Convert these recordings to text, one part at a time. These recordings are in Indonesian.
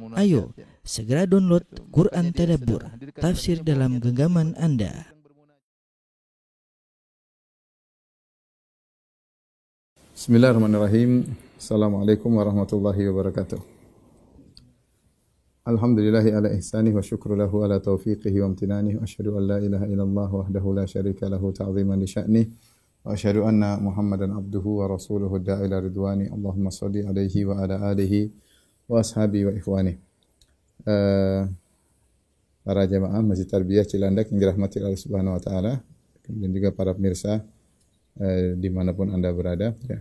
Ayo, segera download Quran Tadabbur, tafsir dalam genggaman Anda. Bismillahirrahmanirrahim. Assalamualaikum warahmatullahi wabarakatuh. Alhamdulillahi ala ihsanih wa syukru lahu ala taufiqihi wa amtinanih wa asyhadu an la ilaha illallah wahdahu la syarika lahu ta'ziman li sya'nih wa asyhadu anna Muhammadan abduhu wa rasuluhu da'ila ridwani. Allahumma salli alaihi wa ala alihi wa ashabi wa ikhwani. Uh, para jemaah Masjid Tarbiyah Cilandak yang dirahmati Allah Subhanahu wa taala dan juga para pemirsa uh, di mana pun Anda berada ya.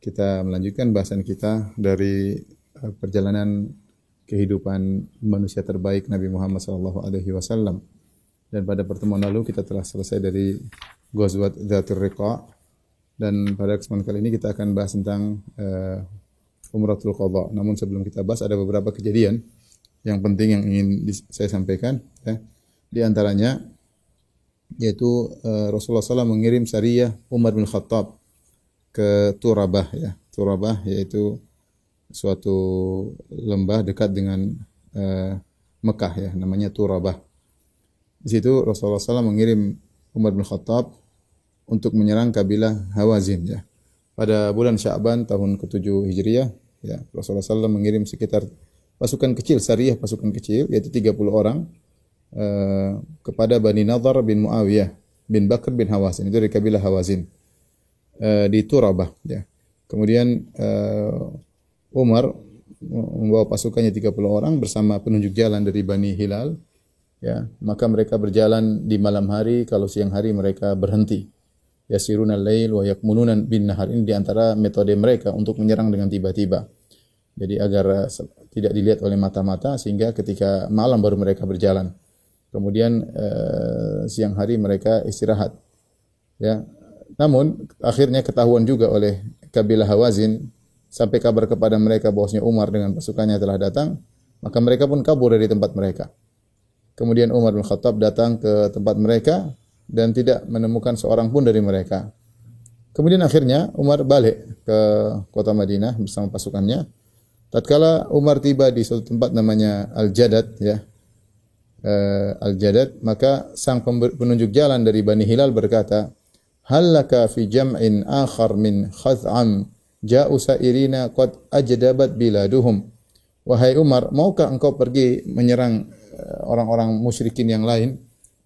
Kita melanjutkan bahasan kita dari uh, perjalanan kehidupan manusia terbaik Nabi Muhammad wasallam. Dan pada pertemuan lalu kita telah selesai dari Ghazwat Dzatur Riqa dan pada kesempatan kali ini kita akan bahas tentang uh, Umratul Qadha. Namun sebelum kita bahas ada beberapa kejadian yang penting yang ingin saya sampaikan ya. Di antaranya yaitu uh, Rasulullah SAW mengirim Sariyah Umar bin Khattab ke Turabah ya. Turabah yaitu suatu lembah dekat dengan uh, Mekah ya, namanya Turabah. Di situ Rasulullah SAW mengirim Umar bin Khattab untuk menyerang kabilah Hawazin ya. Pada bulan Sya'ban tahun ke-7 Hijriah ya, Rasulullah SAW mengirim sekitar pasukan kecil, syariah pasukan kecil yaitu 30 orang uh, kepada Bani Nadhar bin Muawiyah bin Bakr bin Hawazin itu dari kabilah Hawazin uh, di Turabah ya. Kemudian uh, Umar membawa pasukannya 30 orang bersama penunjuk jalan dari Bani Hilal ya. Maka mereka berjalan di malam hari kalau siang hari mereka berhenti yasiruna lail wa yakmununa bin nahar. Ini di antara metode mereka untuk menyerang dengan tiba-tiba. Jadi agar tidak dilihat oleh mata-mata sehingga ketika malam baru mereka berjalan. Kemudian eh, siang hari mereka istirahat. Ya. Namun akhirnya ketahuan juga oleh kabilah Hawazin sampai kabar kepada mereka bahwasanya Umar dengan pasukannya telah datang, maka mereka pun kabur dari tempat mereka. Kemudian Umar bin Khattab datang ke tempat mereka dan tidak menemukan seorang pun dari mereka. Kemudian akhirnya Umar balik ke kota Madinah bersama pasukannya. Tatkala Umar tiba di suatu tempat namanya Al-Jadad ya. Uh, Al-Jadad, maka sang penunjuk jalan dari Bani Hilal berkata, "Hallaka fi jam'in akhar min Khaz'am ja'u sa'irina qad ajdabat biladuhum. Wahai Umar, maukah engkau pergi menyerang orang-orang musyrikin yang lain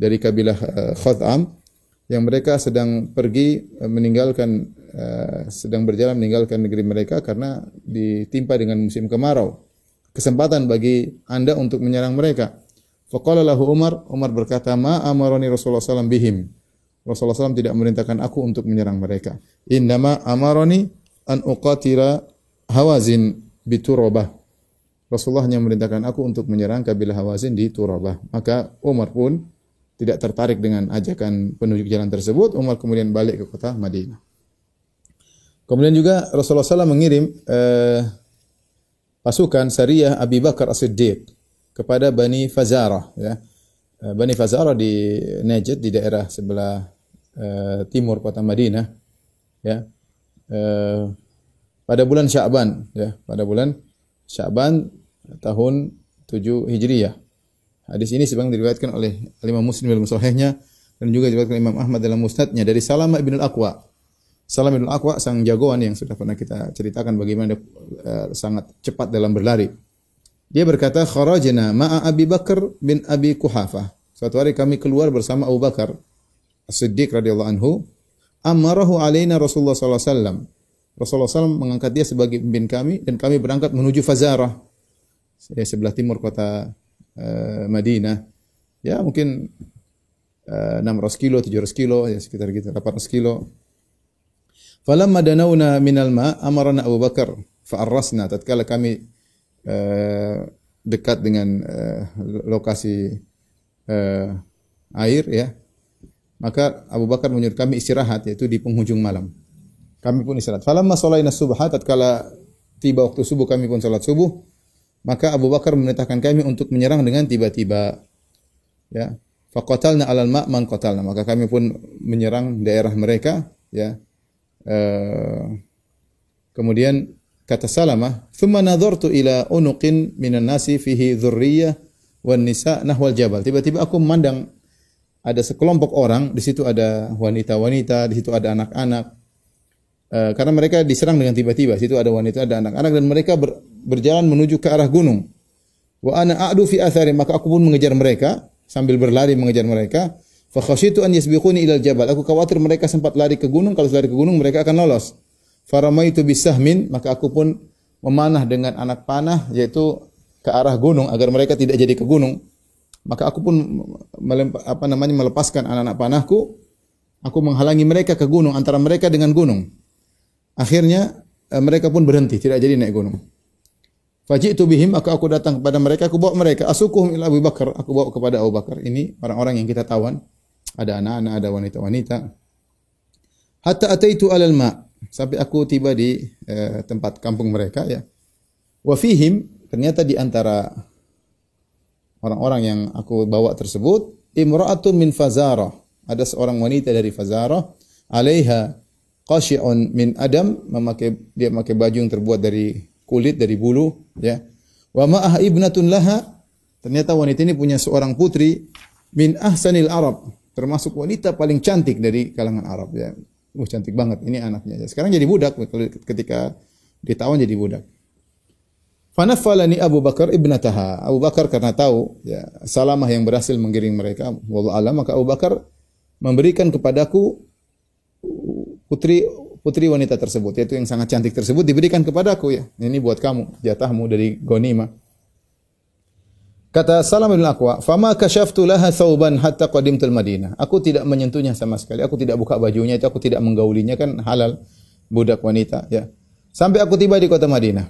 dari kabilah Khaz'am yang mereka sedang pergi meninggalkan sedang berjalan meninggalkan negeri mereka karena ditimpa dengan musim kemarau. Kesempatan bagi Anda untuk menyerang mereka. Faqala Umar, Umar berkata, "Ma amaroni Rasulullah SAW bihim." Rasulullah SAW tidak memerintahkan aku untuk menyerang mereka. Indama amaroni an uqatira Hawazin bi Turabah. Rasulullah hanya memerintahkan aku untuk menyerang kabilah Hawazin di Turabah. Maka Umar pun tidak tertarik dengan ajakan penunjuk jalan tersebut. Umar kemudian balik ke kota Madinah. Kemudian juga Rasulullah SAW mengirim eh, pasukan Sariyah Abi Bakar As-Siddiq kepada Bani Fazarah. Ya. Bani Fazarah di Najd di daerah sebelah eh, timur kota Madinah. Ya eh, pada bulan Sya'ban ya, pada bulan Sya'ban tahun 7 Hijriyah. Hadis ini sebagaimana diriwayatkan oleh Imam Muslim dalam sahihnya dan juga diriwayatkan Imam Ahmad dalam musnadnya dari Salamah bin Al-Aqwa. Salamah bin Al-Aqwa sang jagoan yang sudah pernah kita ceritakan bagaimana uh, sangat cepat dalam berlari. Dia berkata, "Kharajna ma'a Abi Bakar bin Abi Kuhafah." Suatu hari kami keluar bersama Abu Bakar As-Siddiq radhiyallahu anhu amarahu alaina Rasulullah sallallahu alaihi wasallam. Rasulullah SAW mengangkat dia sebagai pemimpin kami dan kami berangkat menuju Fazarah. Ya, sebelah timur kota uh, Madinah. Ya, mungkin uh, 600 kilo, 700 kilo, ya sekitar gitu, 800 kilo. Falamma danauna minal ma amarana Abu Bakar fa'arrasna tatkala kami uh, dekat dengan uh, lokasi uh, air ya maka Abu Bakar menyuruh kami istirahat yaitu di penghujung malam. Kami pun istirahat. Falamma shalaina subha tatkala tiba waktu subuh kami pun salat subuh, maka Abu Bakar memerintahkan kami untuk menyerang dengan tiba-tiba. Ya. Faqatalna alal ma' man qatalna. Maka kami pun menyerang daerah mereka, ya. Uh, kemudian kata Salamah, "Thumma nadhartu ila unuqin minan nasi fihi dzurriyyah wan nisa nahwal jabal." Tiba-tiba aku memandang ada sekelompok orang, di situ ada wanita-wanita, di situ ada anak-anak. Uh, karena mereka diserang dengan tiba-tiba, situ ada wanita, ada anak-anak dan mereka ber, berjalan menuju ke arah gunung. Wa ana a'du fi athari, maka aku pun mengejar mereka sambil berlari mengejar mereka. Fa khasyitu an yasbiquni ilal jabal. Aku khawatir mereka sempat lari ke gunung, kalau lari ke gunung mereka akan lolos. Faramaitu bisahmin, maka aku pun memanah dengan anak panah yaitu ke arah gunung agar mereka tidak jadi ke gunung. Maka aku pun apa namanya melepaskan anak-anak panahku, aku menghalangi mereka ke gunung antara mereka dengan gunung. Akhirnya eh, mereka pun berhenti, tidak jadi naik gunung. Faji'tu bihim, maka aku datang kepada mereka, aku bawa mereka, asukuhum ila Abu Bakar, aku bawa kepada Abu Bakar. Ini orang-orang yang kita tawan, ada anak-anak, ada wanita-wanita. Hatta ataitu alal ma, sampai aku tiba di eh, tempat kampung mereka ya. Wa fihim, ternyata di antara orang-orang yang aku bawa tersebut imra'atun min Fazarah. Ada seorang wanita dari Fazarah, alaiha qashi'un min adam, memakai dia memakai baju yang terbuat dari kulit dari bulu, ya. Wa ma'ah ibnatun laha, ternyata wanita ini punya seorang putri min ahsanil Arab, termasuk wanita paling cantik dari kalangan Arab, ya. Uh, cantik banget ini anaknya. Sekarang jadi budak ketika ditawan jadi budak. Fanafalani Abu Bakar ibnataha. Abu Bakar karena tahu ya Salamah yang berhasil menggiring mereka, wallahu alam, maka Abu Bakar memberikan kepadaku putri putri wanita tersebut, yaitu yang sangat cantik tersebut diberikan kepadaku ya. Ini buat kamu, jatahmu dari Gonima. Kata Salam bin Aqwa, "Fama kashaftu laha thawban hatta qadimtul Madinah." Aku tidak menyentuhnya sama sekali. Aku tidak buka bajunya itu, aku tidak menggaulinya kan halal budak wanita ya. Sampai aku tiba di kota Madinah.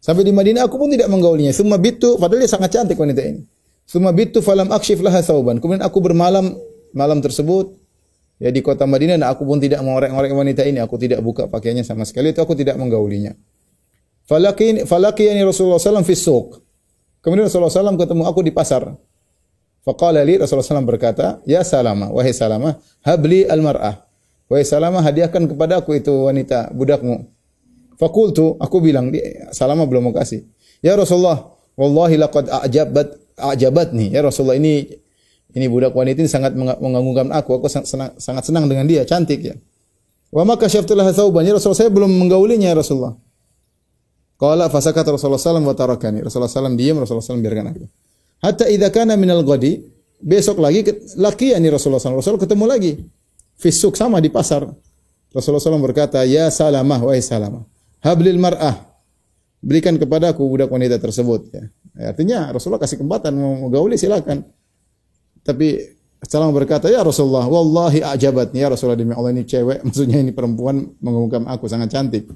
Sampai di Madinah aku pun tidak menggaulinya. Summa bitu, padahal dia sangat cantik wanita ini. Summa bitu falam akshif laha thawban. Kemudian aku bermalam malam tersebut ya di kota Madinah dan aku pun tidak mengorek-ngorek wanita ini. Aku tidak buka pakaiannya sama sekali itu aku tidak menggaulinya. Falaqini falaqiyani Rasulullah sallallahu fi suq. Kemudian Rasulullah SAW ketemu aku di pasar. Faqala li Rasulullah SAW berkata, "Ya Salama, wahai Salama, habli al-mar'ah." Wahai Salama, hadiahkan kepada aku itu wanita budakmu. Fakultu, aku bilang, Salama belum mau kasih. Ya Rasulullah, wallahi laqad a'jabat a'jabatni. Ya Rasulullah, ini ini budak wanita ini sangat mengagumkan aku. Aku senang, sangat senang dengan dia, cantik ya. Wa maka syaftulah thawban. Ya Rasulullah, saya belum menggaulinya ya Rasulullah. Qala fasakata Rasulullah sallallahu wa tarakani. Rasulullah sallallahu diam, Rasulullah sallallahu biarkan aku. Hatta idza kana minal ghadi, besok lagi laki yani Rasulullah sallallahu Rasul ketemu lagi. Fisuk sama di pasar. Rasulullah SAW berkata, Ya salamah, wahai salamah. Hablil mar'ah. Berikan kepadaku budak wanita tersebut. Ya. Artinya Rasulullah kasih kesempatan mau gauli silakan. Tapi Salam berkata, Ya Rasulullah, Wallahi ajabatni. Ya Rasulullah, demi Allah ini cewek. Maksudnya ini perempuan mengumumkan aku, sangat cantik.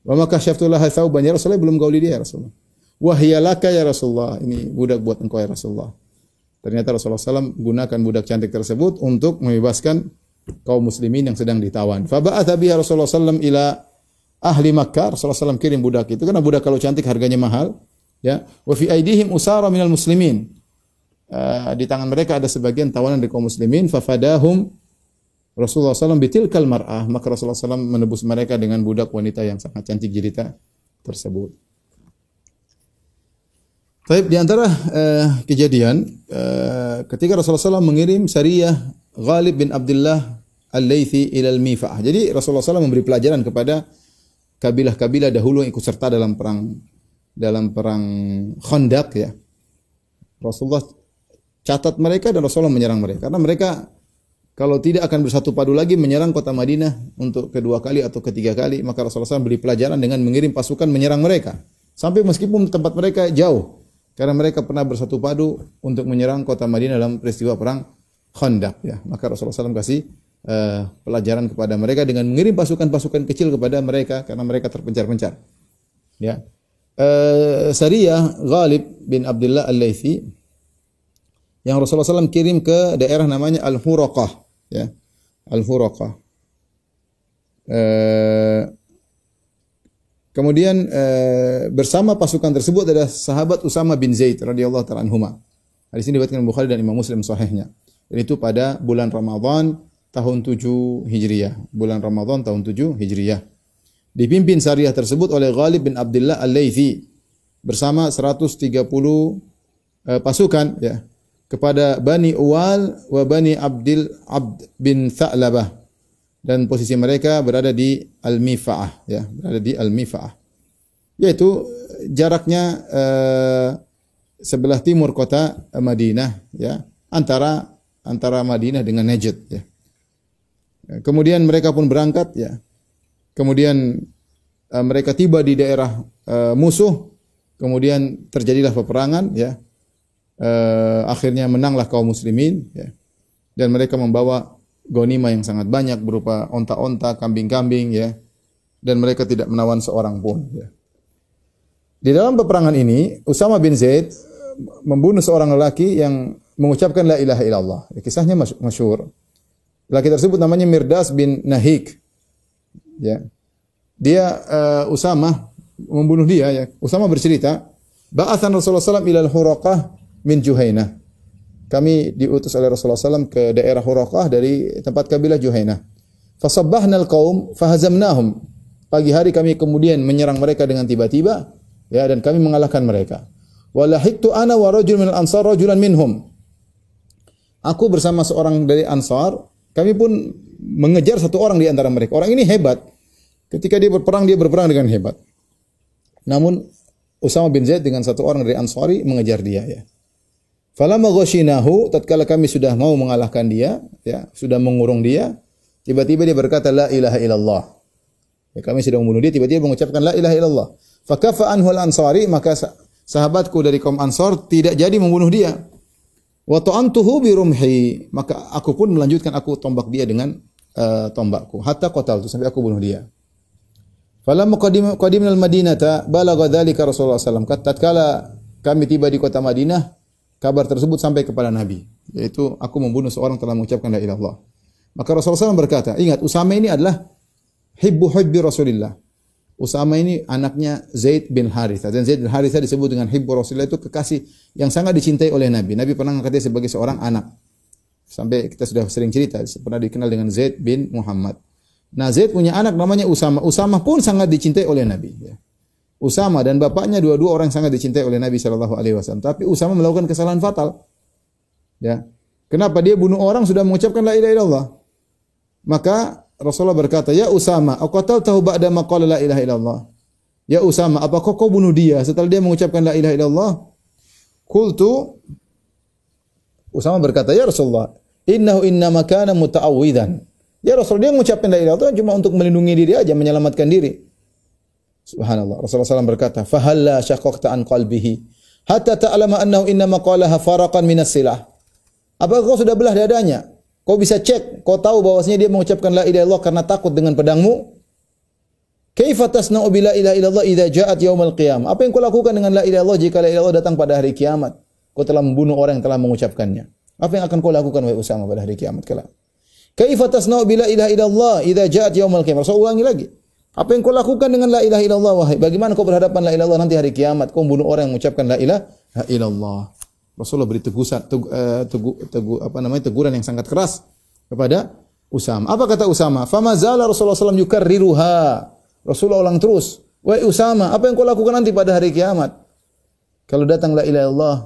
Wa maka syaftullah thawban. Ya Rasulullah, belum gauli dia ya Rasulullah. Wahyalaka ya Rasulullah. Ini budak buat engkau ya Rasulullah. Ternyata Rasulullah SAW gunakan budak cantik tersebut untuk membebaskan kaum muslimin yang sedang ditawan. Faba'atha biha Rasulullah SAW ila ahli Makkah. Rasulullah SAW kirim budak itu karena budak kalau cantik harganya mahal. Ya, wa fi aidihim usara minal muslimin. Uh, di tangan mereka ada sebagian tawanan dari kaum muslimin. Fafadahum Rasulullah SAW bitilkal mar'ah. Maka Rasulullah SAW menebus mereka dengan budak wanita yang sangat cantik jelita tersebut. Tapi di antara uh, kejadian uh, ketika Rasulullah SAW mengirim Sariyah Ghalib bin Abdullah Al-Laythi ilal Mifa'ah. Jadi Rasulullah SAW memberi pelajaran kepada kabilah-kabilah dahulu yang ikut serta dalam perang dalam perang Khandaq ya. Rasulullah catat mereka dan Rasulullah menyerang mereka karena mereka kalau tidak akan bersatu padu lagi menyerang kota Madinah untuk kedua kali atau ketiga kali maka Rasulullah SAW beri pelajaran dengan mengirim pasukan menyerang mereka sampai meskipun tempat mereka jauh karena mereka pernah bersatu padu untuk menyerang kota Madinah dalam peristiwa perang Khandaq ya. Maka Rasulullah SAW kasih uh, pelajaran kepada mereka dengan mengirim pasukan-pasukan kecil kepada mereka karena mereka terpencar-pencar. Ya. Uh, Sariyah Ghalib bin Abdullah Al-Laythi yang Rasulullah SAW kirim ke daerah namanya Al-Huraqah ya. Al-Huraqah. Uh, Kemudian eh, bersama pasukan tersebut ada sahabat Usama bin Zaid radhiyallahu taala anhuma. Hadis ini diriwayatkan Bukhari dan Imam Muslim sahihnya. Dan itu pada bulan Ramadan tahun 7 Hijriah. Bulan Ramadan tahun 7 Hijriah. Dipimpin Sariyah tersebut oleh Ghalib bin Abdullah Al-Laythi bersama 130 uh, pasukan ya kepada Bani Uwal wa Bani Abdil Abd bin Tha'labah. Dan posisi mereka berada di Al-Mifa'ah ya berada di Al-Mifa'ah. Yaitu jaraknya uh, sebelah timur kota Madinah ya antara antara Madinah dengan Najd ya. Kemudian mereka pun berangkat ya. Kemudian uh, mereka tiba di daerah uh, musuh, kemudian terjadilah peperangan, ya. Uh, akhirnya menanglah kaum muslimin, ya. Dan mereka membawa gonima yang sangat banyak berupa onta-onta, kambing-kambing, ya. Dan mereka tidak menawan seorang pun, ya. Di dalam peperangan ini, Usama bin Zaid membunuh seorang lelaki yang mengucapkan la ilaha illallah. Kisahnya masyhur. Lelaki tersebut namanya Mirdas bin Nahik. Ya dia uh, Usama membunuh dia ya. Usama bercerita, "Ba'athan Rasulullah SAW ila al-Huraqah min Juhainah." Kami diutus oleh Rasulullah SAW ke daerah Huraqah dari tempat kabilah Juhainah. Fasabbahna al-qaum fahazamnahum. Pagi hari kami kemudian menyerang mereka dengan tiba-tiba ya dan kami mengalahkan mereka. Walahiktu ana wa rajul min al-ansar rajulan minhum. Aku bersama seorang dari Ansar, kami pun mengejar satu orang di antara mereka. Orang ini hebat. Ketika dia berperang, dia berperang dengan hebat. Namun Usama bin Zaid dengan satu orang dari Ansari mengejar dia ya. Falamma ghashinahu tatkala kami sudah mau mengalahkan dia, ya, sudah mengurung dia, tiba-tiba dia berkata la ilaha illallah. Ya, kami sudah membunuh dia, tiba-tiba mengucapkan la ilaha illallah. Fakafa anhu al-ansari, maka sahabatku dari kaum Ansar tidak jadi membunuh dia. Wa ta'antuhu bi rumhi, maka aku pun melanjutkan aku tombak dia dengan uh, tombakku hatta qataltu sampai aku bunuh dia. Falamma qadim qadimna al-Madinata balagha dzalika Rasulullah sallallahu alaihi Tatkala kami tiba di kota Madinah, kabar tersebut sampai kepada Nabi, yaitu aku membunuh seorang telah mengucapkan la ilaha. Maka Rasulullah SAW berkata, ingat Usama ini adalah hibbu hibbi Rasulillah. Usama ini anaknya Zaid bin Haritha dan Zaid bin Haritha disebut dengan hibbu Rasulillah itu kekasih yang sangat dicintai oleh Nabi. Nabi pernah mengangkat sebagai seorang anak. Sampai kita sudah sering cerita pernah dikenal dengan Zaid bin Muhammad. Nah Zaid punya anak namanya Usama. Usama pun sangat dicintai oleh Nabi. Ya. Usama dan bapaknya dua-dua orang sangat dicintai oleh Nabi Shallallahu Alaihi Wasallam. Tapi Usama melakukan kesalahan fatal. Ya. Kenapa dia bunuh orang sudah mengucapkan la ilaha illallah? Maka Rasulullah berkata, "Ya Usama, aqatal tahu ba'da maqala la ilaha illallah?" Ya Usama, apakah kau bunuh dia setelah dia mengucapkan la ilaha illallah? Qultu Usama berkata, "Ya Rasulullah, innahu innama kana muta'awwidan." Ya Rasul dia mengucapkan la ilaha illallah cuma untuk melindungi diri aja, menyelamatkan diri. Subhanallah. Rasulullah SAW berkata, "Fahalla syaqaqta an qalbihi hatta ta'lama annahu innama qalaha faraqan minas silah." Apakah kau sudah belah dadanya? Kau bisa cek, kau tahu bahwasanya dia mengucapkan la ilaha illallah karena takut dengan pedangmu? Kaifa tasna'u bila ilaha illallah idza ja'at yaumal qiyamah? Apa yang kau lakukan dengan la ilaha illallah jika la ilaha illallah datang pada hari kiamat? Kau telah membunuh orang yang telah mengucapkannya. Apa yang akan kau lakukan wahai Usama pada hari kiamat kelak? Kaifa tasna'u bila ilaha illallah idza ja'at yaumul qiyamah? Rasul ulangi lagi. Apa yang kau lakukan dengan la ilaha illallah wahai? Bagaimana kau berhadapan la ilaha nanti hari kiamat? Kau membunuh orang yang mengucapkan la ilaha illallah. Rasulullah beri tegusan tegu, uh, tegu, tegu, apa namanya teguran yang sangat keras kepada Usama. Apa kata Usama? Fama zala Rasulullah SAW yukarriruha. Rasulullah ulang terus. Wahai Usama, apa yang kau lakukan nanti pada hari kiamat? Kalau datang la ilaha illallah,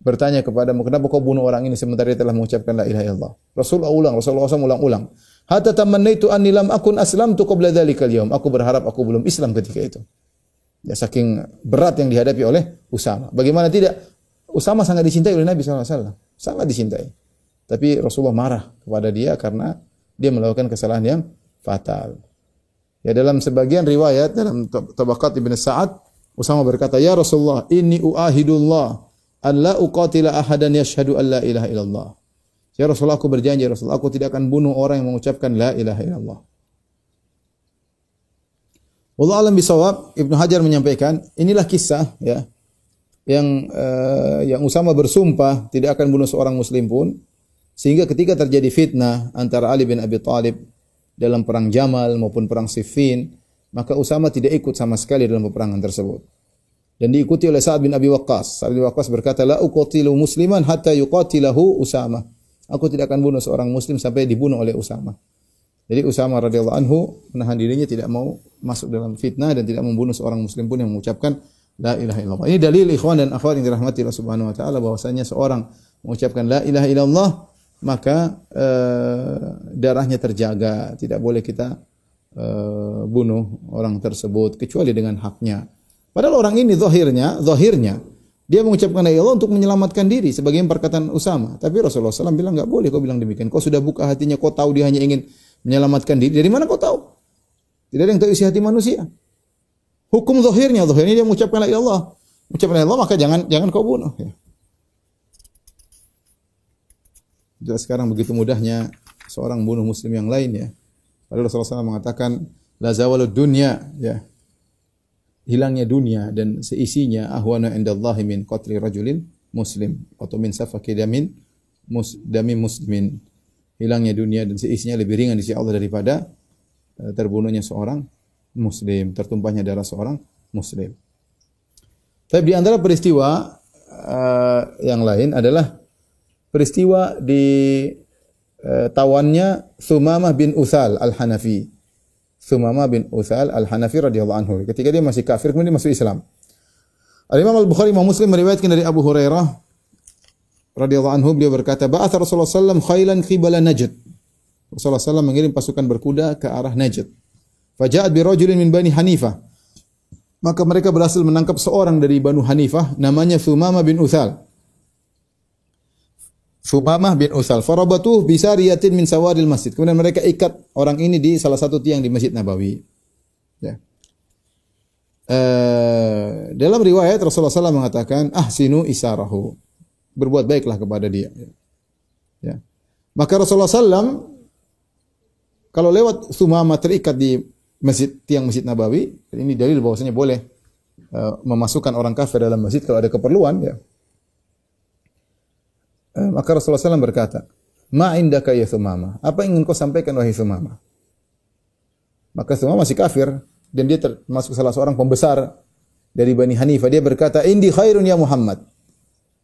bertanya kepadamu, kenapa kau bunuh orang ini sementara dia telah mengucapkan la ilaha illallah? Rasulullah ulang, Rasulullah SAW ulang-ulang. Hatta tamannaitu anni lam akun aslamtu qabla dzalikal yaum. Aku berharap aku belum Islam ketika itu. Ya saking berat yang dihadapi oleh Usama. Bagaimana tidak? Usama sangat dicintai oleh Nabi SAW. Sangat dicintai. Tapi Rasulullah marah kepada dia karena dia melakukan kesalahan yang fatal. Ya dalam sebagian riwayat dalam Tabaqat Ibn Sa'ad Usama berkata, "Ya Rasulullah, inni uahidullah an la uqatila ahadan yashhadu an la ilaha illallah. Ya Rasulullah aku berjanji ya Rasulullah aku tidak akan bunuh orang yang mengucapkan la ilaha illallah. Wallah alam bisawab Ibnu Hajar menyampaikan inilah kisah ya yang uh, yang Usama bersumpah tidak akan bunuh seorang muslim pun sehingga ketika terjadi fitnah antara Ali bin Abi Thalib dalam perang Jamal maupun perang Siffin maka Usama tidak ikut sama sekali dalam peperangan tersebut dan diikuti oleh Sa'ad bin Abi Waqqas. Sa'ad bin Waqqas berkata, "La uqatilu musliman hatta yuqatilahu Usama." Aku tidak akan bunuh seorang muslim sampai dibunuh oleh Usama. Jadi Usama radhiyallahu anhu menahan dirinya tidak mau masuk dalam fitnah dan tidak membunuh seorang muslim pun yang mengucapkan la ilaha illallah. Ini dalil ikhwan dan akhwat yang dirahmati Allah Subhanahu wa taala bahwasanya seorang mengucapkan la ilaha illallah maka uh, darahnya terjaga, tidak boleh kita uh, bunuh orang tersebut kecuali dengan haknya. Padahal orang ini zahirnya, zahirnya dia mengucapkan la ilaha untuk menyelamatkan diri sebagai perkataan Usama. Tapi Rasulullah SAW bilang nggak boleh kau bilang demikian. Kau sudah buka hatinya, kau tahu dia hanya ingin menyelamatkan diri. Dari mana kau tahu? Tidak ada yang tahu isi hati manusia. Hukum zahirnya, zahirnya dia mengucapkan la ilallah. Mengucapkan la ilallah maka jangan jangan kau bunuh. Ya. Jelas sekarang begitu mudahnya seorang bunuh muslim yang lain ya. Padahal Rasulullah SAW mengatakan la zawalud dunya ya. Hilangnya dunia dan seisinya ahwana indallahi min qatli rajulin muslim atau min safaki damin mus, dami muslimin hilangnya dunia dan seisinya lebih ringan di sisi Allah daripada eh, terbunuhnya seorang muslim, tertumpahnya darah seorang muslim. Tapi di antara peristiwa uh, yang lain adalah peristiwa di uh, tawannya Sumamah bin Usal Al-Hanafi. Sumamah bin Usal Al-Hanafi radhiyallahu anhu. Ketika dia masih kafir kemudian masuk Islam. Al-Imam Al-Bukhari Imam Muslim meriwayatkan dari Abu Hurairah radhiyallahu anhu beliau berkata, "Ba'atha Rasulullah sallam khailan qibala Najd." Rasulullah sallam mengirim pasukan berkuda ke arah Najd. Faja'at bi rajulin min Bani Hanifah. Maka mereka berhasil menangkap seorang dari Banu Hanifah namanya Sumamah bin Uthal. Sumamah bin Uthal. Farabatuh bisariyatin min sawaril masjid. Kemudian mereka ikat orang ini di salah satu tiang di Masjid Nabawi. Ya. Uh, dalam riwayat Rasulullah SAW mengatakan ahsinu isarahu berbuat baiklah kepada dia. Ya. Maka Rasulullah SAW kalau lewat Sumama terikat di masjid tiang masjid Nabawi, ini dalil bahwasanya boleh uh, memasukkan orang kafir dalam masjid kalau ada keperluan. Ya. Uh, maka Rasulullah SAW berkata, Ma indaka ya Sumama. Apa yang ingin kau sampaikan wahai Sumama? Maka Sumama masih kafir dan dia termasuk salah seorang pembesar dari Bani Hanifah. Dia berkata, Indi khairun ya Muhammad.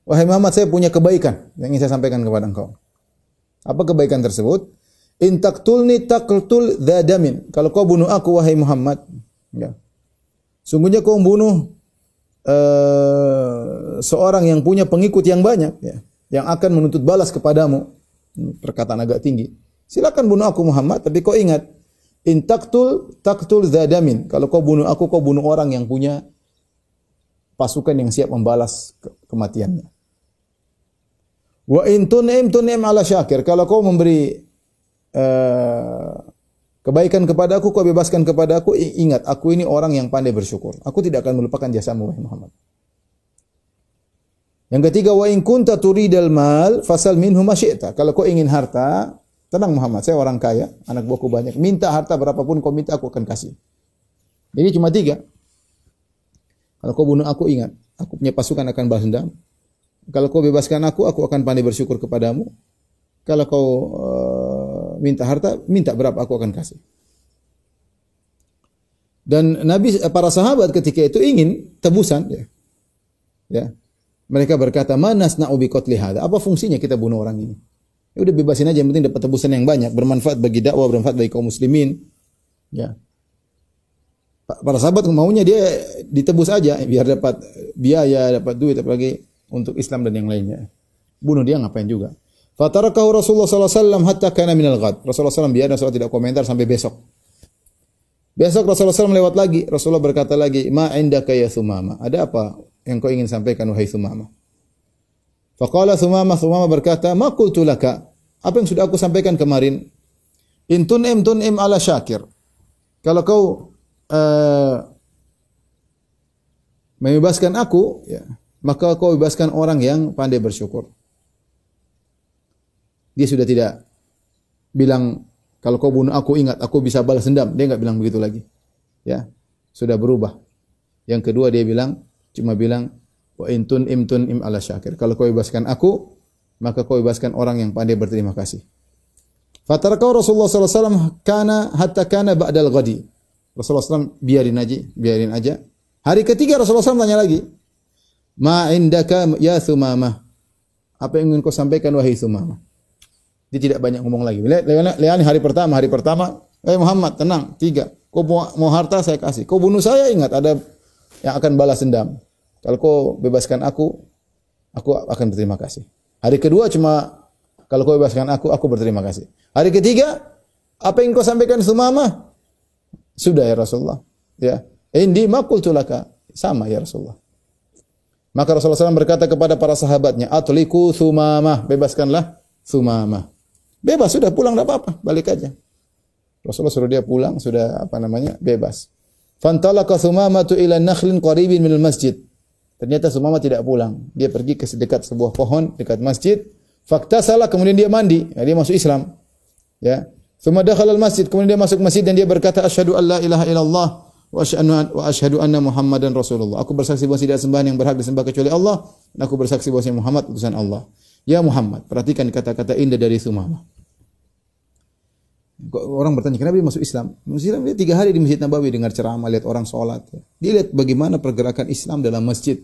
Wahai Muhammad, saya punya kebaikan yang ingin saya sampaikan kepada engkau. Apa kebaikan tersebut? In taktulni taqtul dadamin. Kalau kau bunuh aku wahai Muhammad, ya. Sungguhnya kau membunuh uh, seorang yang punya pengikut yang banyak ya, yang akan menuntut balas kepadamu. Perkataan agak tinggi. Silakan bunuh aku Muhammad, tapi kau ingat in taktul taktul dadamin. Kalau kau bunuh aku, kau bunuh orang yang punya pasukan yang siap membalas kematiannya. Wa in tunim tunim ala syakir. Kalau kau memberi uh, kebaikan kepada aku, kau bebaskan kepada aku, ingat aku ini orang yang pandai bersyukur. Aku tidak akan melupakan jasamu wahai Muhammad. Yang ketiga wa in kunta turidal mal fasal minhu masyi'ta. Kalau kau ingin harta, tenang Muhammad, saya orang kaya, anak buahku banyak. Minta harta berapapun kau minta aku akan kasih. Ini cuma tiga. Kalau kau bunuh aku ingat, aku punya pasukan akan balas dendam. Kalau kau bebaskan aku, aku akan pandai bersyukur kepadamu. Kalau kau uh, minta harta, minta berapa aku akan kasih. Dan Nabi para sahabat ketika itu ingin tebusan ya. Ya. Mereka berkata, "Mana nasna'u bi qatli Apa fungsinya kita bunuh orang ini? Ya udah bebasin aja yang penting dapat tebusan yang banyak, bermanfaat bagi dakwah, bermanfaat bagi kaum muslimin. Ya. Para sahabat maunya dia ditebus aja biar dapat biaya, dapat duit apalagi untuk Islam dan yang lainnya. Bunuh dia ngapain juga. Fatarakahu Rasulullah SAW hatta kana minal ghad. Rasulullah SAW biar Rasulullah tidak komentar sampai besok. Besok Rasulullah SAW lewat lagi. Rasulullah berkata lagi, Ma indaka ya Sumama. Ada apa yang kau ingin sampaikan wahai Sumama? Faqala Sumama, Sumama berkata, Ma qultu laka. Apa yang sudah aku sampaikan kemarin? Intun im tun im ala syakir. Kalau kau uh, membebaskan aku, ya, maka kau bebaskan orang yang pandai bersyukur. Dia sudah tidak bilang kalau kau bunuh aku ingat aku bisa balas dendam. Dia enggak bilang begitu lagi. Ya, sudah berubah. Yang kedua dia bilang cuma bilang wa intun imtun im ala syakir. Kalau kau bebaskan aku, maka kau bebaskan orang yang pandai berterima kasih. Fatarakau Rasulullah SAW kana hatta kana ba'dal ghadi. Rasulullah SAW biarin aja, biarin aja. Hari ketiga Rasulullah SAW tanya lagi, Ma indaka ya Sumamah. Apa yang ingin kau sampaikan wahai Sumamah? Dia tidak banyak ngomong lagi. Lihat, lihat, lihat hari pertama, hari pertama, eh Muhammad tenang, tiga. Kau mau harta saya kasih. Kau bunuh saya ingat ada yang akan balas dendam. Kalau kau bebaskan aku, aku akan berterima kasih. Hari kedua cuma kalau kau bebaskan aku, aku berterima kasih. Hari ketiga, apa yang kau sampaikan Sumama? Sudah ya Rasulullah. Ya. Indi makul tulaka. Sama ya Rasulullah. Maka Rasulullah SAW berkata kepada para sahabatnya, Atliku Sumama. Bebaskanlah Sumama. Bebas sudah pulang tidak apa-apa, balik aja. Rasulullah suruh dia pulang, sudah apa namanya? Bebas. Fantalaka Sumamatu ila nakhlin qaribin minal masjid. Ternyata Sumama tidak pulang. Dia pergi ke sedekat sebuah pohon dekat masjid. Fakta salah kemudian dia mandi. Ya, dia masuk Islam. Ya. Thumma dakhala al-masjid, kemudian dia masuk masjid dan dia berkata asyhadu an la ilaha illallah wa asyhadu wa asyhadu anna Muhammadan Rasulullah. Aku bersaksi bahwa tidak sembahan yang berhak disembah kecuali Allah dan aku bersaksi bahwa Muhammad utusan Allah. Ya Muhammad, perhatikan kata-kata indah dari Sumama. Orang bertanya, kenapa dia masuk Islam? Masuk Islam dia tiga hari di Masjid Nabawi dengar ceramah, lihat orang sholat. Dia lihat bagaimana pergerakan Islam dalam masjid.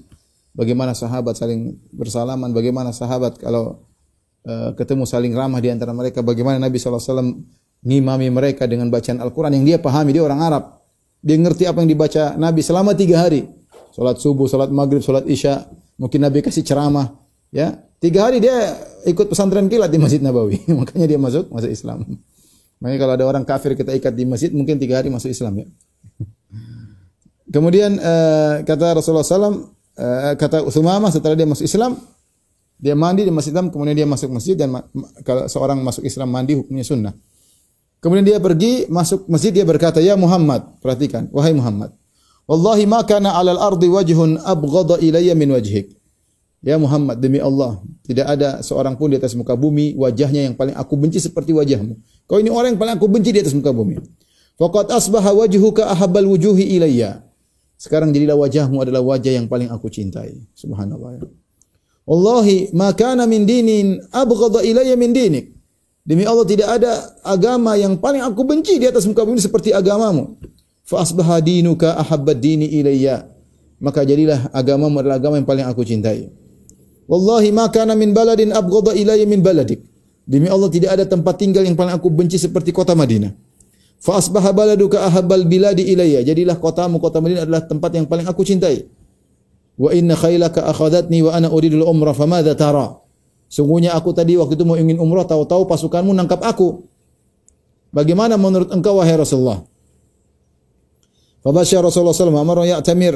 Bagaimana sahabat saling bersalaman, bagaimana sahabat kalau uh, ketemu saling ramah di antara mereka, bagaimana Nabi SAW ngimami mereka dengan bacaan Al-Quran yang dia pahami, dia orang Arab. Dia ngerti apa yang dibaca Nabi selama tiga hari. Sholat subuh, sholat maghrib, sholat isya. Mungkin Nabi kasih ceramah. Ya, tiga hari dia ikut pesantren kilat di Masjid Nabawi. Makanya dia masuk masuk Islam. Makanya kalau ada orang kafir kita ikat di masjid, mungkin tiga hari masuk Islam ya. Kemudian uh, kata Rasulullah SAW, uh, eh, kata Usumama setelah dia masuk Islam, dia mandi di masjid Islam, kemudian dia masuk masjid dan kalau seorang masuk Islam mandi hukumnya sunnah. Kemudian dia pergi masuk masjid dia berkata, "Ya Muhammad, perhatikan, wahai Muhammad, wallahi ma kana 'alal ardi wajhun abghadha ilayya min wajhik." Ya Muhammad, demi Allah, tidak ada seorang pun di atas muka bumi wajahnya yang paling aku benci seperti wajahmu. Kau ini orang yang paling aku benci di atas muka bumi. Faqad asbaha wajhuka ahabbal wujuhi ilayya. Sekarang jadilah wajahmu adalah wajah yang paling aku cintai. Subhanallah. Ya. Wallahi ma kana min dinin abghadha ilayya min dinik. Demi Allah tidak ada agama yang paling aku benci di atas muka bumi seperti agamamu. Fa asbaha dinuka ahabbad dini ilayya. Maka jadilah agamamu adalah agama yang paling aku cintai. Wallahi ma kana min baladin abghadha ilayya min baladik. Demi Allah tidak ada tempat tinggal yang paling aku benci seperti kota Madinah. Fa asbaha baladuka ahabbal biladi ilayya. Jadilah kotamu kota Madinah adalah tempat yang paling aku cintai. Wa inna khailaka akhadatni wa ana uridul umrah famadza tara? Sungguhnya aku tadi waktu itu mau ingin umrah tahu-tahu pasukanmu nangkap aku. Bagaimana menurut engkau wahai Rasulullah? Fabasyar Rasulullah sallallahu alaihi wasallam ya'tamir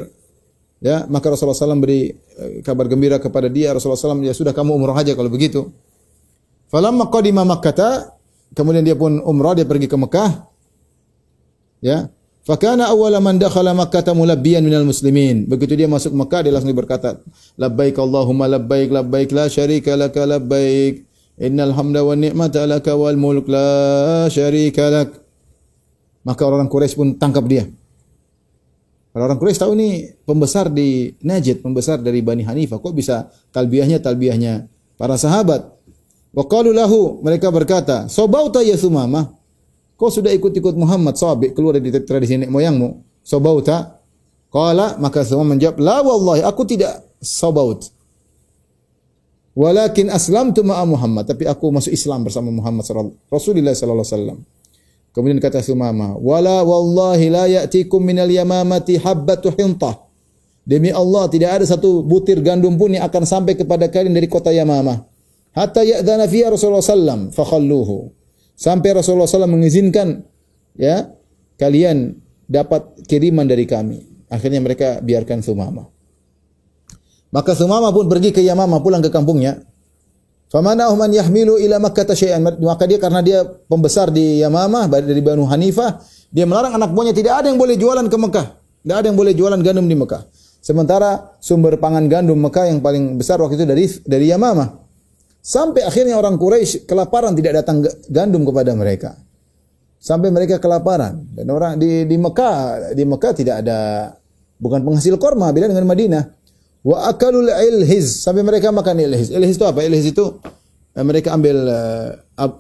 Ya, maka Rasulullah SAW beri eh, kabar gembira kepada dia. Rasulullah SAW, ya sudah kamu umrah aja kalau begitu. Falamma qadima Makkah, kemudian dia pun umrah, dia pergi ke Mekah. Ya. Fakana awwala man dakhala Makkah mulabbiyan minal muslimin. Begitu dia masuk Mekah dia langsung berkata, labbaik Allahumma labbaik labbaik la syarika laka labbaik. Innal hamda wan ni'mata laka wal mulk la syarika lak. Maka orang Quraisy pun tangkap dia. Kalau orang Quraisy tahu ini pembesar di Najd, pembesar dari Bani Hanifah, kok bisa talbiyahnya talbiyahnya para sahabat? Wa qalu lahu, mereka berkata, "Sobauta ya Sumama?" Kau sudah ikut-ikut Muhammad sahabat keluar dari tradisi nenek moyangmu. Sobauta? Qala, maka semua menjawab, "La wallahi, aku tidak sobaut." Walakin aslamtu ma'a Muhammad, tapi aku masuk Islam bersama Muhammad sallallahu Rasulullah sallallahu alaihi wasallam. Kemudian kata Sumama, "Wala wallahi la ya'tikum minal yamamati habbatu hintah." Demi Allah tidak ada satu butir gandum pun yang akan sampai kepada kalian dari kota Yamamah. Hatta ya'dana fiya Rasulullah sallam fakhalluhu. Sampai Rasulullah sallam mengizinkan ya kalian dapat kiriman dari kami. Akhirnya mereka biarkan Sumama. Maka Sumama pun pergi ke Yamamah pulang ke kampungnya. Famanahum an yahmilu ila Makkah syai'an. Maka dia karena dia pembesar di Yamamah dari Banu Hanifah, dia melarang anak buahnya tidak ada yang boleh jualan ke Mekah. Tidak ada yang boleh jualan gandum di Mekah. Sementara sumber pangan gandum Mekah yang paling besar waktu itu dari dari Yamamah. Sampai akhirnya orang Quraisy kelaparan tidak datang gandum kepada mereka. Sampai mereka kelaparan dan orang di di Mekah di Mekah tidak ada bukan penghasil korma beda dengan Madinah. Wa akalul ilhiz sampai mereka makan ilhiz. Ilhiz itu apa? Ilhiz itu eh, mereka ambil uh,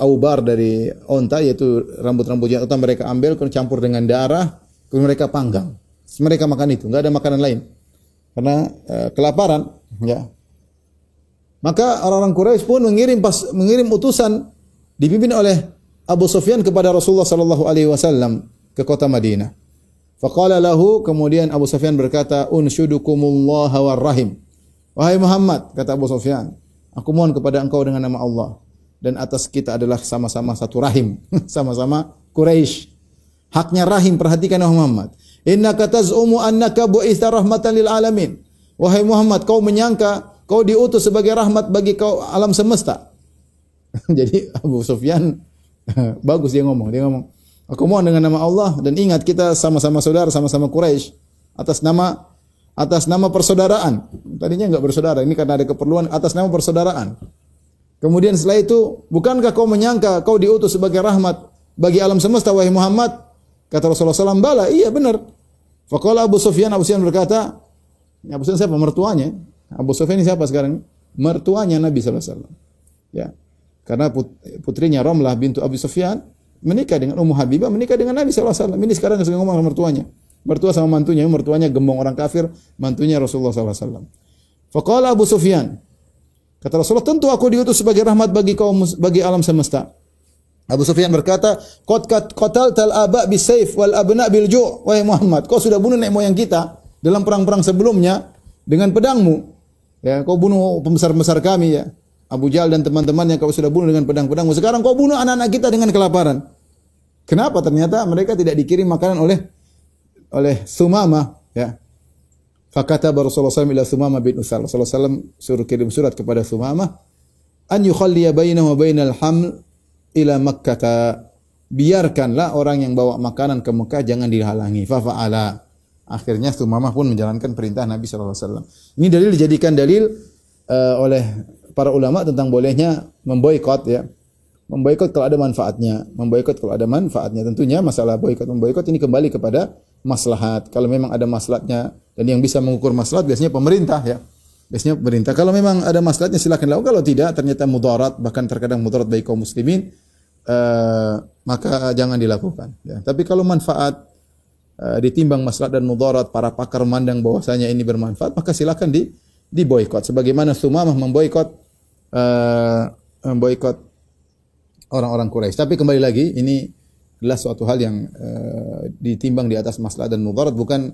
aubar dari onta yaitu rambut-rambut utama mereka ambil kemudian campur dengan darah kemudian mereka panggang. Mereka makan itu, enggak ada makanan lain. Karena uh, kelaparan, ya. Maka orang-orang Quraisy pun mengirim pas mengirim utusan dipimpin oleh Abu Sufyan kepada Rasulullah sallallahu alaihi wasallam ke kota Madinah. Faqala lahu kemudian Abu Sufyan berkata, "Unshudukumullah war rahim." Wahai Muhammad, kata Abu Sufyan, aku mohon kepada engkau dengan nama Allah dan atas kita adalah sama-sama satu rahim, sama-sama Quraisy. Haknya rahim, perhatikan wahai Muhammad. Innaka taz'umu annaka bu'itha rahmatan lil alamin. Wahai Muhammad, kau menyangka kau diutus sebagai rahmat bagi kau alam semesta. Jadi Abu Sufyan bagus dia ngomong, dia ngomong, aku mohon dengan nama Allah dan ingat kita sama-sama saudara, sama-sama Quraisy atas nama atas nama persaudaraan. Tadinya enggak bersaudara, ini karena ada keperluan atas nama persaudaraan. Kemudian setelah itu, bukankah kau menyangka kau diutus sebagai rahmat bagi alam semesta wahai Muhammad? Kata Rasulullah SAW, bala, iya benar. Faqala Abu Sufyan, Abu Sufyan berkata, Abu Sufyan siapa? Mertuanya. Abu Sufyan siapa sekarang? Mertuanya Nabi SAW. Ya. Karena putrinya Romlah bintu Abu Sufyan menikah dengan Ummu Habibah, menikah dengan Nabi SAW. Ini sekarang sedang ngomong mertuanya mertua sama mantunya, mertuanya gembong orang kafir, mantunya Rasulullah SAW. Faqala Abu Sufyan, kata Rasulullah, tentu aku diutus sebagai rahmat bagi kaum bagi alam semesta. Abu Sufyan berkata, "Qad qatal tal aba bisayf wal abna bil ju'." Wahai Muhammad, kau sudah bunuh nenek moyang kita dalam perang-perang sebelumnya dengan pedangmu. Ya, kau bunuh pembesar-pembesar kami ya. Abu Jahal dan teman-teman yang kau sudah bunuh dengan pedang-pedangmu. Sekarang kau bunuh anak-anak kita dengan kelaparan. Kenapa? Ternyata mereka tidak dikirim makanan oleh oleh Sumama ya. Fakata Rasulullah SAW ila Sumama bin Usal. Rasulullah SAW suruh kirim surat kepada Sumama an yukhalliya bainahu wa bainal haml ila Makkah. Biarkanlah orang yang bawa makanan ke Mekah jangan dihalangi. Fa fa'ala. Akhirnya Sumama pun menjalankan perintah Nabi SAW. Ini dalil dijadikan dalil uh, oleh para ulama tentang bolehnya memboikot ya. Memboikot kalau ada manfaatnya, memboikot kalau ada manfaatnya. Tentunya masalah boikot memboikot ini kembali kepada maslahat. Kalau memang ada maslahatnya dan yang bisa mengukur maslahat biasanya pemerintah ya. Biasanya pemerintah. Kalau memang ada maslahatnya silakan lakukan. Kalau tidak ternyata mudarat bahkan terkadang mudarat bagi kaum muslimin uh, maka jangan dilakukan. Ya. Tapi kalau manfaat ditimbang maslahat dan mudarat para pakar memandang bahwasanya ini bermanfaat maka silakan di diboikot. Sebagaimana Sumamah memboikot uh, memboikot orang-orang Quraisy. Tapi kembali lagi ini adalah suatu hal yang uh, ditimbang di atas masalah dan mudarat bukan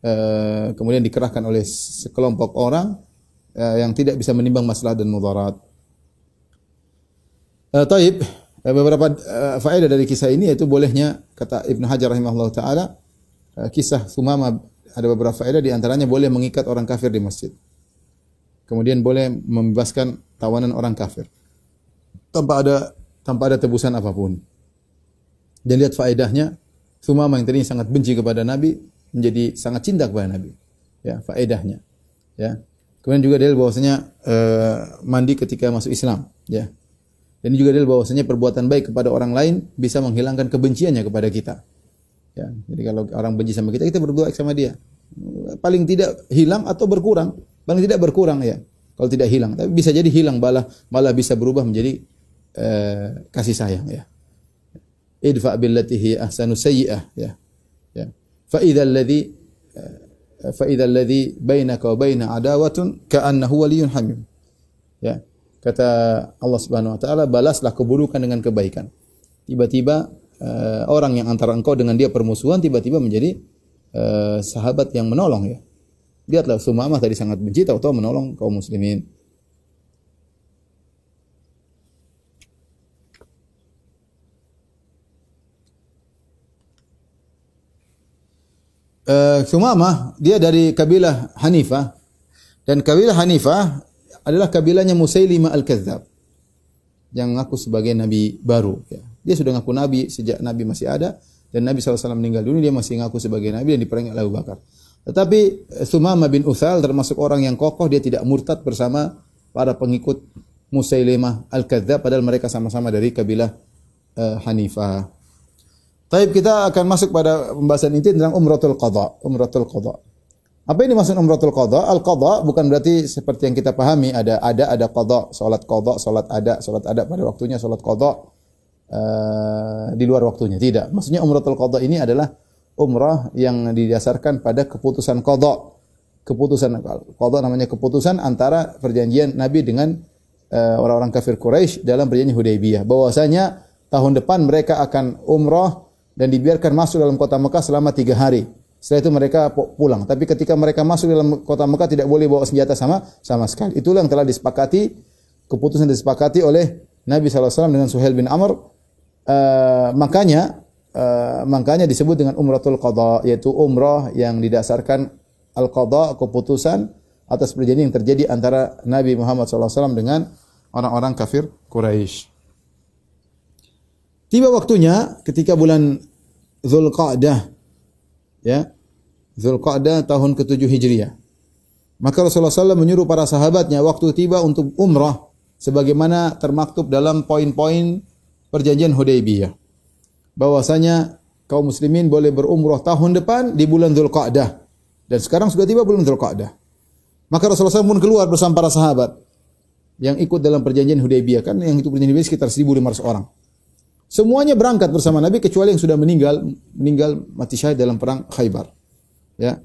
uh, kemudian dikerahkan oleh sekelompok orang uh, yang tidak bisa menimbang masalah dan mudarat. Uh, taib beberapa uh, faedah dari kisah ini yaitu bolehnya kata Ibnu Hajar rahimahullah taala kisah Sumama ada beberapa faedah di antaranya boleh mengikat orang kafir di masjid. Kemudian boleh membebaskan tawanan orang kafir tanpa ada tanpa ada tebusan apa pun. Dan lihat faedahnya, Sumama yang tadinya sangat benci kepada Nabi menjadi sangat cinta kepada Nabi. Ya, faedahnya. Ya. Kemudian juga dalil bahwasanya uh, mandi ketika masuk Islam, ya. Dan juga dalil bahwasanya perbuatan baik kepada orang lain bisa menghilangkan kebenciannya kepada kita. Ya, jadi kalau orang benci sama kita, kita berbuat sama dia. Paling tidak hilang atau berkurang. Paling tidak berkurang ya. Kalau tidak hilang, tapi bisa jadi hilang malah malah bisa berubah menjadi uh, kasih sayang ya. Idfa billati hi ahsanu sayyi'ah ya. Ya. Fa idza alladhi eh, fa idza alladhi bainaka wa baina adawatun ka'annahu waliyyun hamim. Ya. Kata Allah Subhanahu wa taala balaslah keburukan dengan kebaikan. Tiba-tiba uh, orang yang antara engkau dengan dia permusuhan tiba-tiba menjadi uh, sahabat yang menolong ya. Lihatlah Sumamah tadi sangat benci tahu-tahu menolong kaum muslimin. Uh, Sumamah dia dari kabilah Hanifah. Dan kabilah Hanifah adalah kabilahnya Musailimah al-Kadzab yang ngaku sebagai nabi baru ya. Dia sudah ngaku nabi sejak nabi masih ada dan Nabi SAW meninggal dunia dia masih ngaku sebagai nabi dan diperangi oleh Abu Bakar. Tetapi eh, Sumamah bin Uthal termasuk orang yang kokoh dia tidak murtad bersama para pengikut Musailimah al-Kadzab padahal mereka sama-sama dari kabilah uh, Hanifah. Taib kita akan masuk pada pembahasan inti tentang umratul qadha. Umratul qadha. Apa ini maksud umratul qadha? Al qadha bukan berarti seperti yang kita pahami ada ada ada qadha, salat qadha, salat ada, salat ada pada waktunya, salat qadha uh, di luar waktunya. Tidak. Maksudnya umratul qadha ini adalah umrah yang didasarkan pada keputusan qadha. Keputusan qadha namanya keputusan antara perjanjian Nabi dengan eh, orang-orang kafir Quraisy dalam perjanjian Hudaybiyah bahwasanya tahun depan mereka akan umrah dan dibiarkan masuk dalam kota Mekah selama tiga hari. Setelah itu mereka pulang. Tapi ketika mereka masuk dalam kota Mekah tidak boleh bawa senjata sama sama sekali. Itulah yang telah disepakati keputusan disepakati oleh Nabi SAW dengan Suhail bin Amr. Uh, makanya uh, makanya disebut dengan umratul qada yaitu umrah yang didasarkan al qada keputusan atas perjanjian yang terjadi antara Nabi Muhammad SAW dengan orang-orang kafir Quraisy. Tiba waktunya ketika bulan Zulqa'dah ya Zulqa'dah tahun ke-7 Hijriah. Maka Rasulullah SAW menyuruh para sahabatnya waktu tiba untuk umrah sebagaimana termaktub dalam poin-poin perjanjian Hudaybiyah. Bahwasanya kaum muslimin boleh berumrah tahun depan di bulan Zulqa'dah. Dan sekarang sudah tiba bulan Zulqa'dah. Maka Rasulullah SAW pun keluar bersama para sahabat yang ikut dalam perjanjian Hudaybiyah kan yang itu perjanjian Hudaybiyah sekitar 1500 orang. Semuanya berangkat bersama Nabi kecuali yang sudah meninggal meninggal mati syahid dalam perang Khaybar. Ya.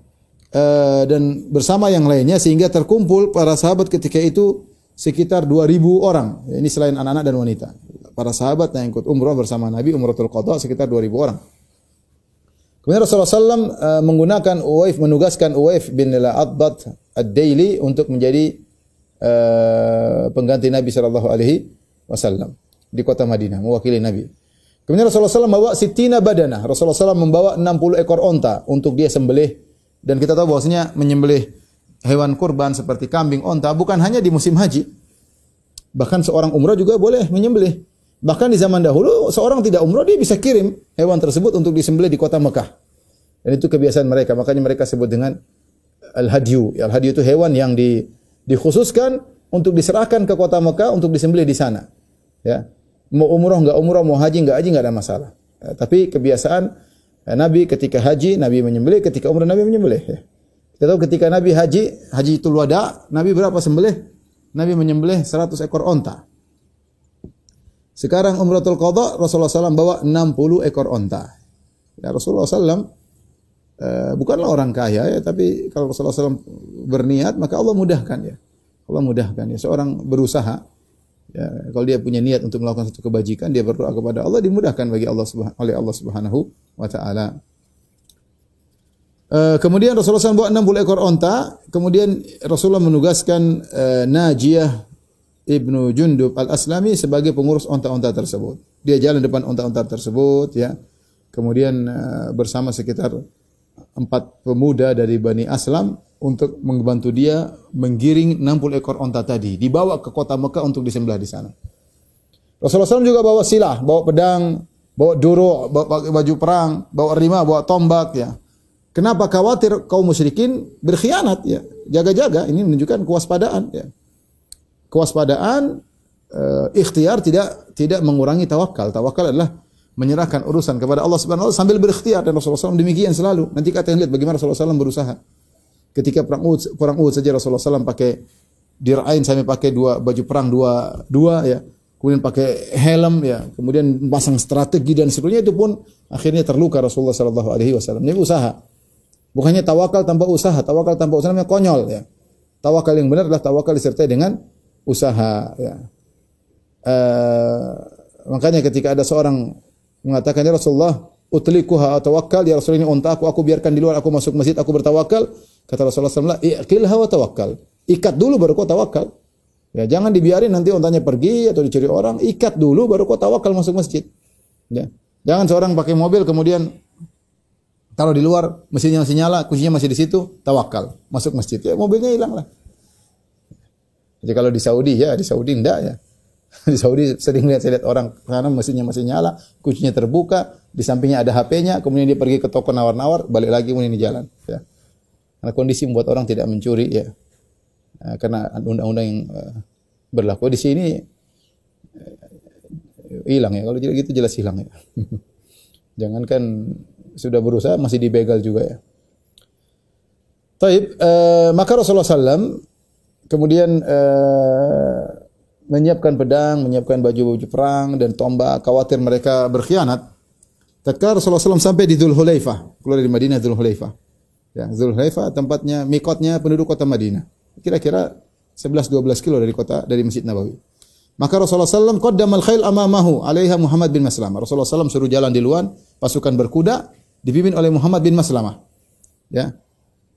E, dan bersama yang lainnya sehingga terkumpul para sahabat ketika itu sekitar 2000 orang. Ini selain anak-anak dan wanita. Para sahabat yang ikut umrah bersama Nabi umratul qada sekitar 2000 orang. Kemudian Rasulullah SAW e, menggunakan Uwaif menugaskan Uwaif bin Al-Adbat Ad-Daili untuk menjadi uh, pengganti Nabi sallallahu alaihi wasallam di kota Madinah, mewakili Nabi. Kemudian Rasulullah SAW membawa sitina badana. Rasulullah SAW membawa 60 ekor onta untuk dia sembelih. Dan kita tahu bahwasanya menyembelih hewan kurban seperti kambing, onta bukan hanya di musim haji. Bahkan seorang umrah juga boleh menyembelih. Bahkan di zaman dahulu seorang tidak umrah dia bisa kirim hewan tersebut untuk disembelih di kota Mekah. Dan itu kebiasaan mereka. Makanya mereka sebut dengan al-hadyu. Al-hadyu itu hewan yang di, dikhususkan untuk diserahkan ke kota Mekah untuk disembelih di sana. Ya mau umroh nggak umroh, mau haji nggak haji nggak ada masalah. Ya, tapi kebiasaan ya, Nabi ketika haji Nabi menyembelih, ketika umroh Nabi menyembelih. Ya. Kita tahu ketika Nabi haji, haji itu wada, Nabi berapa sembelih? Nabi menyembelih 100 ekor onta. Sekarang umratul qadha Rasulullah SAW bawa 60 ekor onta. Ya, Rasulullah SAW uh, bukanlah orang kaya ya, tapi kalau Rasulullah SAW berniat maka Allah mudahkan ya. Allah mudahkan ya. Seorang berusaha Ya, kalau dia punya niat untuk melakukan satu kebajikan, dia berdoa kepada Allah dimudahkan bagi Allah oleh Allah Subhanahu wa taala. Uh, kemudian Rasulullah SAW bawa 60 ekor onta. Kemudian Rasulullah menugaskan uh, Najiyah ibnu Jundub al Aslami sebagai pengurus onta-onta tersebut. Dia jalan depan onta-onta tersebut, ya. Kemudian uh, bersama sekitar empat pemuda dari Bani Aslam untuk membantu dia menggiring 60 ekor onta tadi, dibawa ke kota Mekah untuk disembelih di sana. Rasulullah SAW juga bawa silah, bawa pedang, bawa duru, bawa baju perang, bawa rima, bawa tombak ya. Kenapa khawatir kaum musyrikin berkhianat ya? Jaga-jaga ini menunjukkan kewaspadaan ya. Kewaspadaan uh, ikhtiar tidak tidak mengurangi tawakal. Tawakal adalah menyerahkan urusan kepada Allah Subhanahu wa taala sambil berikhtiar dan Rasulullah SAW demikian selalu. Nanti kata lihat bagaimana Rasulullah SAW berusaha. Ketika perang Uhud, perang Uhud saja Rasulullah SAW pakai dirain sampai pakai dua baju perang dua dua ya. Kemudian pakai helm ya, kemudian pasang strategi dan seterusnya itu pun akhirnya terluka Rasulullah Sallallahu Alaihi Wasallam. Ini usaha, bukannya tawakal tanpa usaha, tawakal tanpa usaha namanya konyol ya. Tawakal yang benar adalah tawakal disertai dengan usaha ya. Uh, makanya ketika ada seorang mengatakan ya Rasulullah utlikuha tawakkal ya Rasulullah ini unta aku aku biarkan di luar aku masuk masjid aku bertawakal Kata Rasulullah SAW, iqilha wa tawakkal. Ikat dulu baru kau tawakal. Ya, jangan dibiarin nanti ontanya pergi atau dicuri orang. Ikat dulu baru kau tawakal masuk masjid. Ya. Jangan seorang pakai mobil kemudian taruh di luar, mesinnya masih nyala, kuncinya masih di situ, tawakal, masuk masjid. Ya, mobilnya hilang lah. Jadi kalau di Saudi ya, di Saudi enggak ya. Di Saudi sering lihat saya lihat orang karena mesinnya masih nyala, kuncinya terbuka, di sampingnya ada HP-nya, kemudian dia pergi ke toko nawar-nawar, balik lagi kemudian di jalan. Ya. Karena kondisi membuat orang tidak mencuri ya. Nah, karena undang-undang yang uh, berlaku di sini uh, hilang ya. Kalau gitu jelas hilang ya. Jangankan sudah berusaha masih dibegal juga ya. Taib, uh, maka Rasulullah SAW kemudian uh, menyiapkan pedang, menyiapkan baju-baju perang dan tombak, khawatir mereka berkhianat. Tatkala Rasulullah SAW sampai di Dhul Hulaifah, keluar dari Madinah Dhul Hulaifah. Ya, Zulhulaifa tempatnya mikotnya penduduk kota Madinah. Kira-kira 11 12 kilo dari kota dari Masjid Nabawi. Maka Rasulullah SAW qaddamal khail amamahu alaiha Muhammad bin Maslamah. Rasulullah SAW suruh jalan di luar, pasukan berkuda dipimpin oleh Muhammad bin Maslamah. Ya.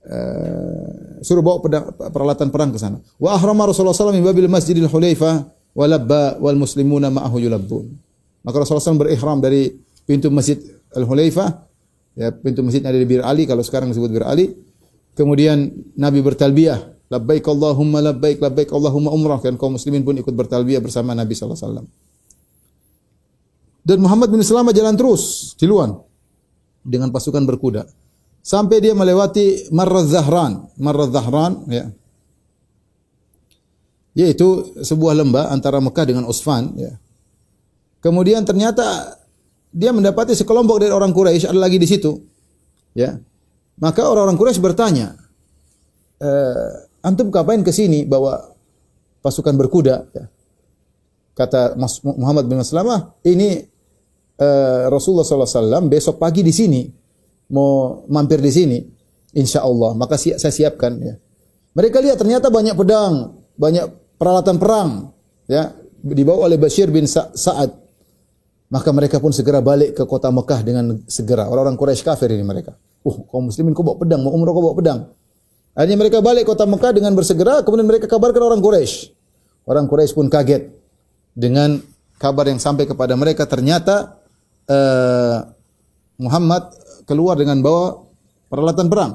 Uh, suruh bawa pedang, peralatan perang ke sana. Wa ahrama Rasulullah SAW min babil Masjidil Hulaifah wa labba wal muslimuna ma'ahu yulabbun. Maka Rasulullah SAW berihram dari pintu Masjid Al-Hulaifah, ya, pintu masjid ada di Bir Ali kalau sekarang disebut Bir Ali. Kemudian Nabi bertalbiyah Labbaik Allahumma labbaik labbaik Allahumma umrah dan kaum muslimin pun ikut bertalbiyah bersama Nabi wasallam. Dan Muhammad bin Salamah jalan terus di luar dengan pasukan berkuda sampai dia melewati Marraz Zahran, Marraz Zahran ya. Yaitu sebuah lembah antara Mekah dengan Usfan ya. Kemudian ternyata dia mendapati sekelompok dari orang Quraisy ada lagi di situ. Ya. Maka orang-orang Quraisy bertanya, e, antum ngapain ke sini bawa pasukan berkuda? Ya. Kata Muhammad bin Maslamah, ini uh, Rasulullah SAW besok pagi di sini mau mampir di sini, insya Allah. Maka si saya siapkan. Ya. Mereka lihat ternyata banyak pedang, banyak peralatan perang, ya dibawa oleh Bashir bin Sa Sa'ad. Maka mereka pun segera balik ke kota Mekah dengan segera. Orang-orang Quraisy kafir ini mereka. Uh, kaum muslimin kau bawa pedang, mau umrah kau bawa pedang. Akhirnya mereka balik kota Mekah dengan bersegera, kemudian mereka kabarkan orang Quraisy. Orang Quraisy pun kaget dengan kabar yang sampai kepada mereka. Ternyata uh, Muhammad keluar dengan bawa peralatan perang.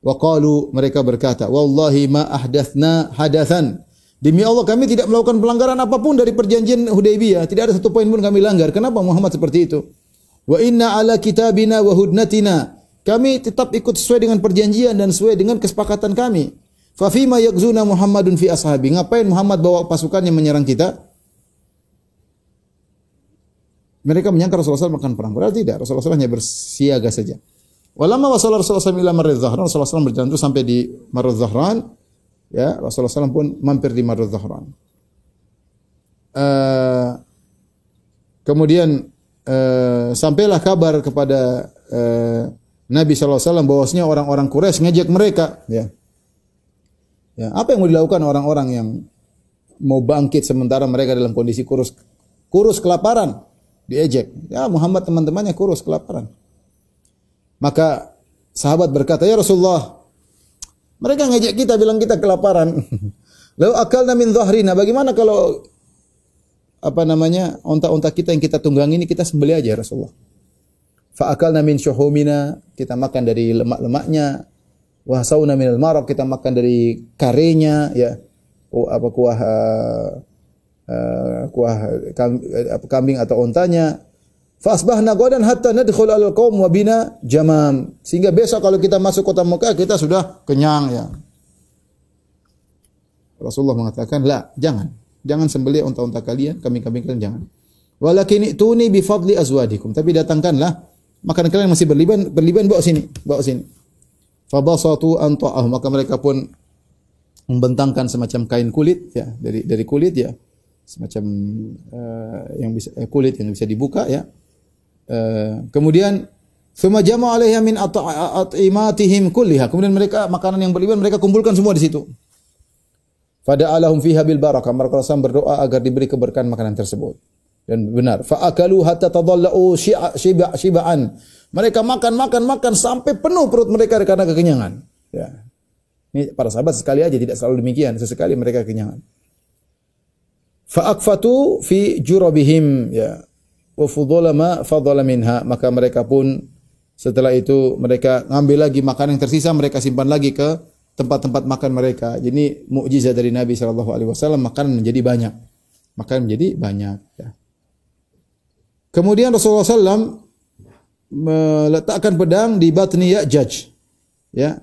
Wa qalu mereka berkata, "Wallahi ma ahdatsna hadatsan." Demi Allah kami tidak melakukan pelanggaran apa pun dari perjanjian Hudaybiyah. Tidak ada satu poin pun kami langgar. Kenapa Muhammad seperti itu? Wa inna ala kitabina wa hudnatina kami tetap ikut sesuai dengan perjanjian dan sesuai dengan kesepakatan kami. Fafima yakzuna Muhammadun fi ashabi. Ngapain Muhammad bawa pasukannya menyerang kita? Mereka menyangka Rasulullah SAW makan perang. Padahal tidak. Rasulullah SAW hanya bersiaga saja. Walama wasal Rasulullah SAW ila Marad Zahran. Rasulullah SAW berjalan terus sampai di Marad Zahran. Ya, Rasulullah SAW pun mampir di Marad Zahran. Uh, kemudian uh, sampailah kabar kepada uh, Nabi SAW bahwasanya orang-orang Quraisy ngejek mereka. Ya. ya. Apa yang mau dilakukan orang-orang yang mau bangkit sementara mereka dalam kondisi kurus kurus kelaparan diejek. Ya Muhammad teman-temannya kurus kelaparan. Maka sahabat berkata, "Ya Rasulullah, mereka ngejek kita bilang kita kelaparan. Lalu akal min dhahrina, bagaimana kalau apa namanya? onta-onta kita yang kita tunggangi ini kita sembelih aja ya Rasulullah." Fa'akalna min syuhumina, kita makan dari lemak-lemaknya. Wa sauna minal maraq, kita makan dari karenya, ya. Oh, apa kuah uh, uh, kuah kambing atau ontanya. Fasbahna qadan hatta nadkhul al qaum wa bina jamam. Sehingga besok kalau kita masuk kota Mekah kita sudah kenyang ya. Rasulullah mengatakan, "La, jangan. Jangan sembelih unta-unta kalian, kambing-kambing kalian jangan. Walakin tuni bi fadli azwadikum. Tapi datangkanlah makanan kalian masih berliban, berliban bawa sini, bawa sini. Fabasatu anta'ah, maka mereka pun membentangkan semacam kain kulit ya, dari dari kulit ya, semacam uh, yang bisa eh, kulit yang bisa dibuka ya. Uh, kemudian Thumma jama 'alaiha min at'imatihim kulliha. Kemudian mereka makanan yang berliban mereka kumpulkan semua di situ. Fada'alahum fiha bil barakah. Mereka berdoa agar diberi keberkahan makanan tersebut dan benar. Fa akalu hatta tadallau syiba syiba'an. Mereka makan makan makan sampai penuh perut mereka karena kekenyangan. Ya. Ini para sahabat sekali aja tidak selalu demikian, sesekali mereka kekenyangan. Fa akfatu fi jurabihim ya. Wa fudhala ma fadhala minha. Maka mereka pun setelah itu mereka ngambil lagi makanan yang tersisa mereka simpan lagi ke tempat-tempat makan mereka. Jadi mukjizat dari Nabi sallallahu alaihi wasallam makanan menjadi banyak. Makanan menjadi banyak ya. Kemudian Rasulullah SAW meletakkan pedang di batni Ya'jaj. Ya.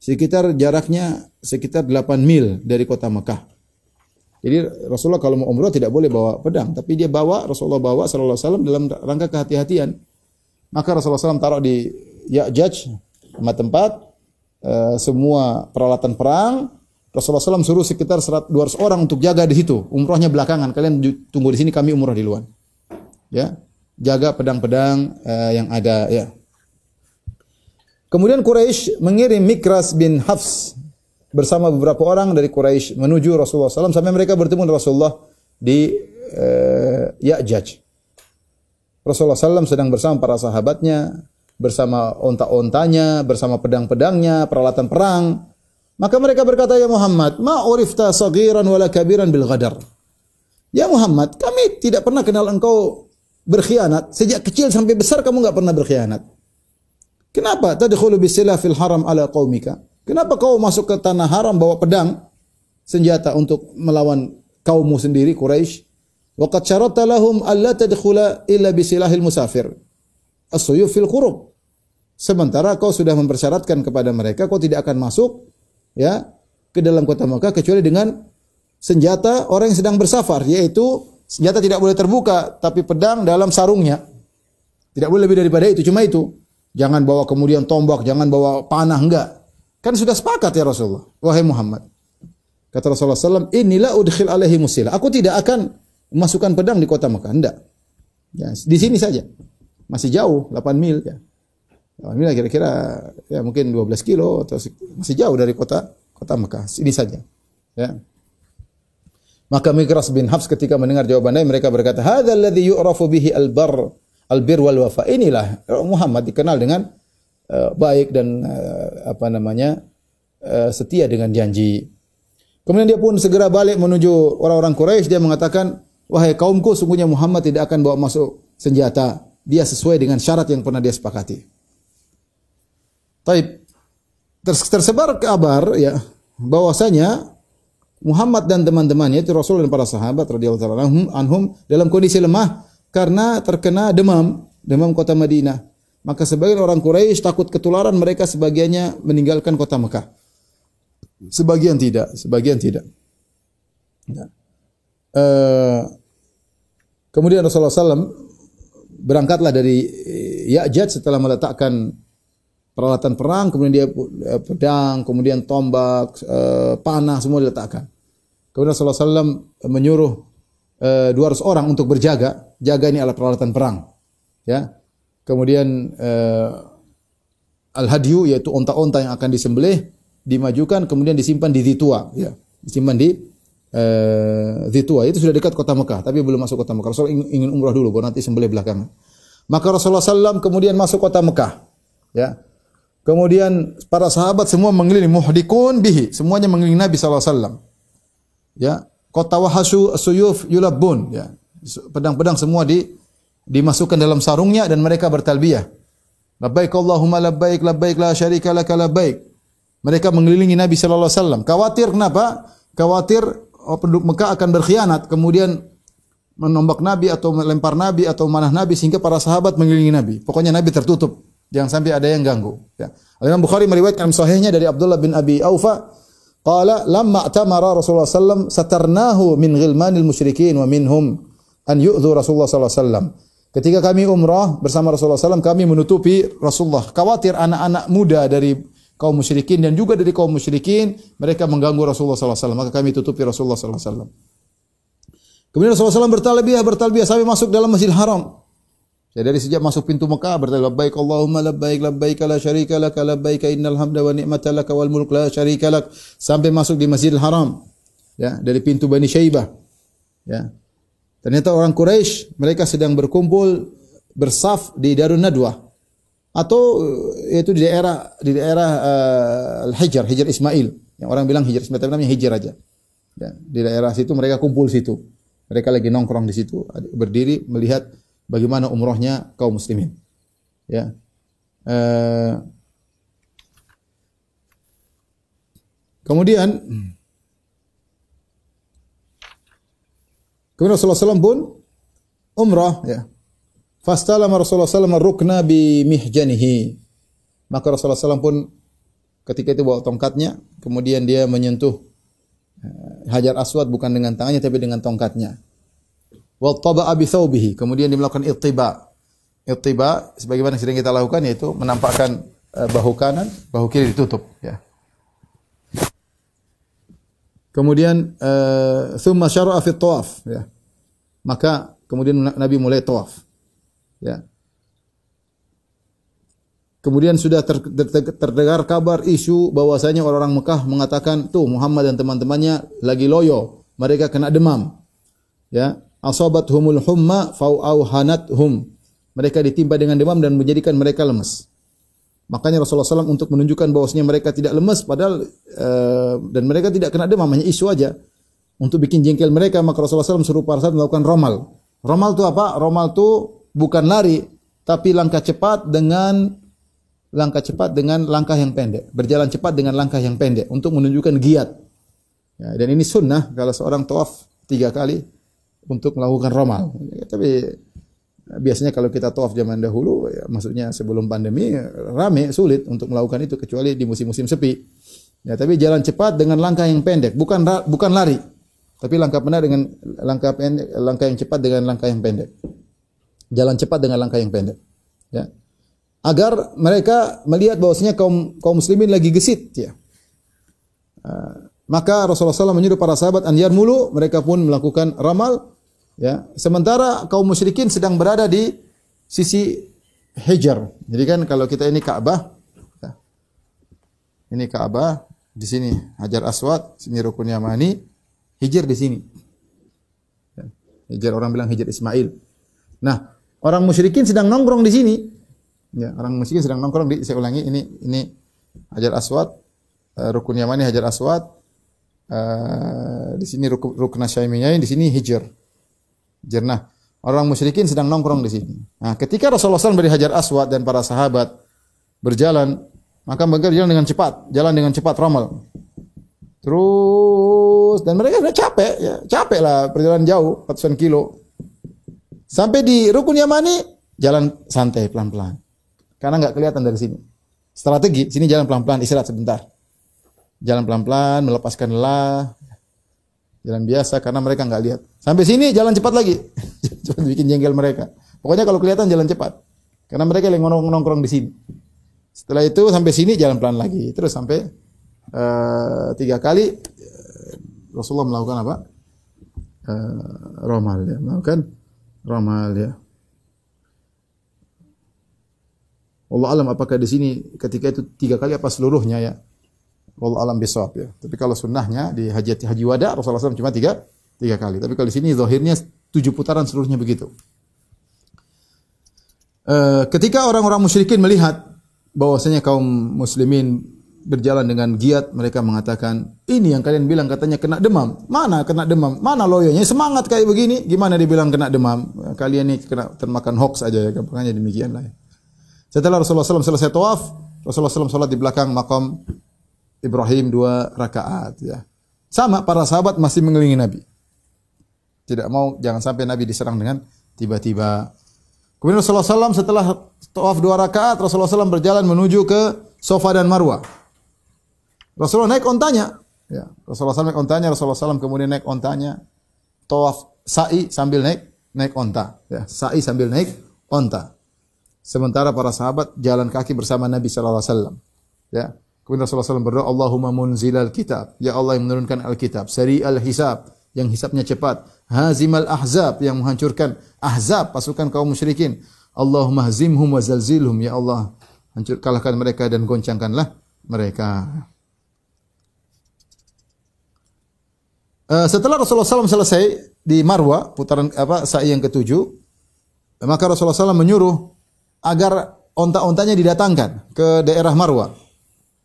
Sekitar jaraknya sekitar 8 mil dari kota Mekah. Jadi Rasulullah kalau mau umrah tidak boleh bawa pedang, tapi dia bawa Rasulullah bawa sallallahu alaihi wasallam dalam rangka kehati-hatian. Maka Rasulullah SAW taruh di Ya'jaj, tempat tempat uh, semua peralatan perang, Rasulullah SAW suruh sekitar 200 orang untuk jaga di situ. Umrohnya belakangan. Kalian tunggu di sini, kami umroh di luar. Ya, jaga pedang-pedang uh, yang ada. Ya. Kemudian Quraisy mengirim Mikras bin Hafs bersama beberapa orang dari Quraisy menuju Rasulullah SAW sampai mereka bertemu dengan Rasulullah di uh, Ya'jaj. Rasulullah SAW sedang bersama para sahabatnya, bersama onta-ontanya, bersama pedang-pedangnya, peralatan perang. Maka mereka berkata, Ya Muhammad, ma urifta sagiran wala kabiran bil ghadar. Ya Muhammad, kami tidak pernah kenal engkau berkhianat. Sejak kecil sampai besar kamu enggak pernah berkhianat. Kenapa? Tadkhulu bisilah fil haram ala qaumika. Kenapa kau masuk ke tanah haram bawa pedang, senjata untuk melawan kaummu sendiri Quraisy? Waqad syaratta lahum alla tadkhula illa bisilahil musafir. As-suyuf fil qurub. Sementara kau sudah mempersyaratkan kepada mereka kau tidak akan masuk ya ke dalam kota Makkah kecuali dengan senjata orang yang sedang bersafar yaitu senjata tidak boleh terbuka tapi pedang dalam sarungnya. Tidak boleh lebih daripada itu, cuma itu. Jangan bawa kemudian tombak, jangan bawa panah enggak. Kan sudah sepakat ya Rasulullah. Wahai Muhammad. Kata Rasulullah SAW, inilah udkhil alaihi musila. Aku tidak akan memasukkan pedang di kota Mekah. Enggak. Ya, di sini saja. Masih jauh, 8 mil ya. 8 mil kira-kira ya mungkin 12 kilo atau masih jauh dari kota kota Mekah. Ini saja. Ya. Maka Mikras bin Hafs ketika mendengar jawabannya mereka berkata, "Hadzal ladzi yu'rafu bihi al-bar al-bir wal wafa." Inilah Muhammad dikenal dengan uh, baik dan uh, apa namanya? Uh, setia dengan janji. Kemudian dia pun segera balik menuju orang-orang Quraisy dia mengatakan, "Wahai kaumku, sungguhnya Muhammad tidak akan bawa masuk senjata. Dia sesuai dengan syarat yang pernah dia sepakati." Taib tersebar kabar ya bahwasanya Muhammad dan teman-temannya itu Rasul dan para sahabat radhiyallahu anhum dalam kondisi lemah karena terkena demam, demam kota Madinah. Maka sebagian orang Quraisy takut ketularan mereka sebagiannya meninggalkan kota Mekah. Sebagian tidak, sebagian tidak. Ya. Uh, kemudian Rasulullah SAW berangkatlah dari Ya'jad setelah meletakkan peralatan perang, kemudian dia eh, pedang, kemudian tombak, eh, panah semua diletakkan. Kemudian Rasulullah SAW menyuruh 200 eh, orang untuk berjaga, jaga ini alat peralatan perang. Ya. Kemudian al-hadyu yaitu onta-onta yang akan disembelih dimajukan kemudian disimpan di Zitua, ya. Disimpan di uh, Zitua. Itu sudah dekat kota Mekah, tapi belum masuk kota Mekah. Rasul ingin umrah dulu, baru nanti sembelih belakangan. Maka Rasulullah SAW kemudian masuk kota Mekah. Ya. Kemudian para sahabat semua mengelilingi muhdikun bihi, semuanya mengelilingi Nabi SAW. Ya, kota suyuf yulabun, ya. Pedang-pedang semua di dimasukkan dalam sarungnya dan mereka bertalbiyah. Labbaik Allahumma labbaik labbaik la syarika laka labbaik. Mereka mengelilingi Nabi sallallahu alaihi wasallam. Khawatir kenapa? Khawatir oh, penduduk Mekah akan berkhianat, kemudian menombak Nabi atau melempar Nabi atau manah Nabi sehingga para sahabat mengelilingi Nabi. Pokoknya Nabi tertutup. Jangan sampai ada yang ganggu. Ya. Imam Bukhari meriwayatkan sahihnya dari Abdullah bin Abi Aufa qala lamma tamara Rasulullah sallam satarnahu min ghilmanil musyrikin wa minhum an yu'dhu Rasulullah sallallahu alaihi wasallam. Ketika kami umrah bersama Rasulullah SAW, kami menutupi Rasulullah. Khawatir anak-anak muda dari kaum musyrikin dan juga dari kaum musyrikin mereka mengganggu Rasulullah. Maka kami tutupi Rasulullah. Kemudian Rasulullah SAW bertalbiyah, bertalbiyah sampai masuk dalam Masjidil Haram. Ya dari sejak masuk pintu Mekah berkata labbaik Allahumma labbaik labbaik la syarika lak labbaik innal hamda wa ni'mata lak wal mulk la syarika lak sampai masuk di Masjidil Haram. Ya, dari pintu Bani Syaibah. Ya. Ternyata orang Quraisy mereka sedang berkumpul bersaf di Darun Nadwah atau eh, itu di daerah di daerah uh, Al-Hijr, Hijr Ismail. Yang orang bilang Hijr Ismail namanya Hijr aja. Ya, di daerah situ mereka kumpul situ. Mereka lagi nongkrong di situ, berdiri melihat bagaimana umrohnya kaum muslimin. Ya. Uh, kemudian kemudian Rasulullah SAW pun umrah ya. Fastalama Rasulullah SAW rukna bi mihjanihi. Maka Rasulullah SAW pun ketika itu bawa tongkatnya, kemudian dia menyentuh eh, Hajar Aswad bukan dengan tangannya tapi dengan tongkatnya wa taba'a bi thawbihi. Kemudian dia melakukan ittiba. Ittiba sebagaimana sering kita lakukan yaitu menampakkan uh, bahu kanan, bahu kiri ditutup ya. Kemudian uh, thumma syara'a fi tawaf ya. Maka kemudian Nabi mulai tawaf. Ya. Kemudian sudah ter, ter, terdengar kabar isu bahwasanya orang-orang Mekah mengatakan, tuh Muhammad dan teman-temannya lagi loyo, mereka kena demam. Ya, asabat humul humma fau hanat hum. Mereka ditimpa dengan demam dan menjadikan mereka lemas. Makanya Rasulullah SAW untuk menunjukkan bahwasanya mereka tidak lemas, padahal uh, dan mereka tidak kena demam, hanya isu aja. Untuk bikin jengkel mereka, maka Rasulullah SAW suruh para sahabat melakukan romal. Romal itu apa? Romal itu bukan lari, tapi langkah cepat dengan langkah cepat dengan langkah yang pendek, berjalan cepat dengan langkah yang pendek untuk menunjukkan giat. Ya, dan ini sunnah kalau seorang tawaf tiga kali untuk melakukan romal. Ya, tapi biasanya kalau kita tawaf zaman dahulu, ya, maksudnya sebelum pandemi rame sulit untuk melakukan itu kecuali di musim-musim sepi. Ya, tapi jalan cepat dengan langkah yang pendek, bukan bukan lari, tapi langkah benar dengan langkah pendek, langkah yang cepat dengan langkah yang pendek. Jalan cepat dengan langkah yang pendek. Ya agar mereka melihat bahwasanya kaum kaum muslimin lagi gesit ya. Uh, maka Rasulullah SAW menyuruh para sahabat an mulu, mereka pun melakukan ramal ya. Sementara kaum musyrikin sedang berada di sisi Hajar. Jadi kan kalau kita ini Ka'bah ya. Ini Ka'bah, di sini Hajar Aswad, sini Rukun Yamani, Hijr di sini. Ya. Hijr orang bilang Hijr Ismail. Nah, orang musyrikin sedang nongkrong di sini. Ya, orang miskin sedang nongkrong di saya ulangi ini ini Hajar Aswad, uh, rukun Yamani Hajar Aswad. Uh, di sini rukun rukun Syaimiyah, di sini Hijr. Jernah. Orang musyrikin sedang nongkrong di sini. Nah, ketika Rasulullah SAW dari Hajar Aswad dan para sahabat berjalan, maka mereka berjalan dengan cepat, jalan dengan cepat ramal. Terus dan mereka sudah capek ya, capek lah perjalanan jauh, ratusan kilo. Sampai di rukun Yamani jalan santai pelan-pelan. Karena nggak kelihatan dari sini. Strategi, sini jalan pelan-pelan, istirahat sebentar. Jalan pelan-pelan, melepaskan lelah. Jalan biasa karena mereka nggak lihat. Sampai sini jalan cepat lagi. cepat bikin jengkel mereka. Pokoknya kalau kelihatan jalan cepat. Karena mereka yang nongkrong di sini. Setelah itu sampai sini jalan pelan lagi. Terus sampai uh, tiga kali uh, Rasulullah melakukan apa? Uh, romal ya, melakukan romal ya. Allah alam apakah di sini ketika itu tiga kali apa seluruhnya ya. Allah alam bisawab ya. Tapi kalau sunnahnya di haji haji wada Rasulullah SAW cuma tiga tiga kali. Tapi kalau di sini zahirnya tujuh putaran seluruhnya begitu. E, ketika orang-orang musyrikin melihat bahwasanya kaum muslimin berjalan dengan giat, mereka mengatakan, ini yang kalian bilang katanya kena demam. Mana kena demam? Mana loyonya? Semangat kayak begini, gimana dibilang kena demam? Kalian ini kena termakan hoax aja ya, makanya demikian lah ya. Setelah Rasulullah SAW selesai tawaf, Rasulullah SAW salat di belakang makam Ibrahim dua rakaat. Ya. Sama para sahabat masih mengelilingi Nabi. Tidak mau jangan sampai Nabi diserang dengan tiba-tiba. Kemudian Rasulullah SAW setelah tawaf dua rakaat, Rasulullah SAW berjalan menuju ke Sofa dan Marwah. Rasulullah naik ontanya. Ya. Rasulullah SAW naik ontanya, Rasulullah SAW kemudian naik ontanya. Tawaf sa'i sambil naik naik onta. Ya. Sa'i sambil naik onta. Sementara para sahabat jalan kaki bersama Nabi wasallam. Ya. Kemudian Rasulullah SAW berdoa, Allahumma munzilal kitab. Ya Allah yang menurunkan Alkitab. Sari al-hisab. Yang hisabnya cepat. Hazimal ahzab. Yang menghancurkan ahzab. Pasukan kaum musyrikin. Allahumma hazimhum wa zalzilhum. Ya Allah. Hancur, kalahkan mereka dan goncangkanlah mereka. Uh, setelah Rasulullah SAW selesai di Marwa, putaran apa sa'i yang ketujuh, maka Rasulullah SAW menyuruh agar onta-ontanya didatangkan ke daerah Marwa.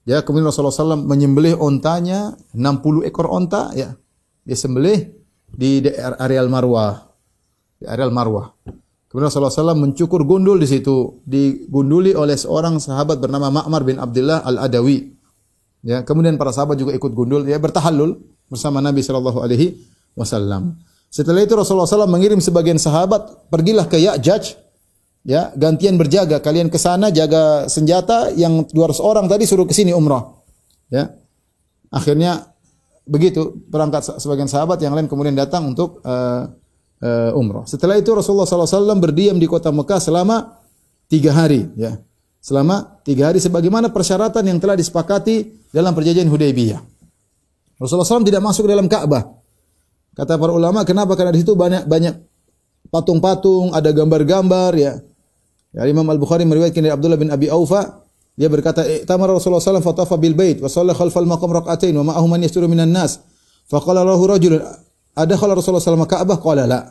Ya, kemudian Rasulullah SAW menyembelih ontanya 60 ekor onta ya. Dia sembelih di areal Marwa. Di areal Marwa. Kemudian Rasulullah SAW mencukur gundul di situ, digunduli oleh seorang sahabat bernama Ma'mar bin Abdullah Al-Adawi. Ya, kemudian para sahabat juga ikut gundul, ya bertahallul bersama Nabi Shallallahu alaihi wasallam. Setelah itu Rasulullah SAW mengirim sebagian sahabat, pergilah ke Ya'jaj, Ya, gantian berjaga. Kalian ke sana jaga senjata yang 200 orang tadi suruh ke sini umrah. Ya. Akhirnya begitu berangkat sebagian sahabat yang lain kemudian datang untuk uh, uh, umrah. Setelah itu Rasulullah SAW berdiam di kota Mekah selama tiga hari. Ya. Selama tiga hari sebagaimana persyaratan yang telah disepakati dalam perjanjian Hudaybiyah. Rasulullah SAW tidak masuk dalam Ka'bah. Kata para ulama, kenapa? Karena di situ banyak banyak patung-patung, ada gambar-gambar, ya. Ya, Imam Al-Bukhari meriwayatkan dari Abdullah bin Abi Aufa, Dia berkata, "Tamar Rasulullah SAW fatafa bil bait wa shalla khalfal maqam rak'atain wa ma'ahu man yasturu minan nas." Faqala lahu rajulun, "Adakhala Rasulullah SAW Ka'bah?" Qala la.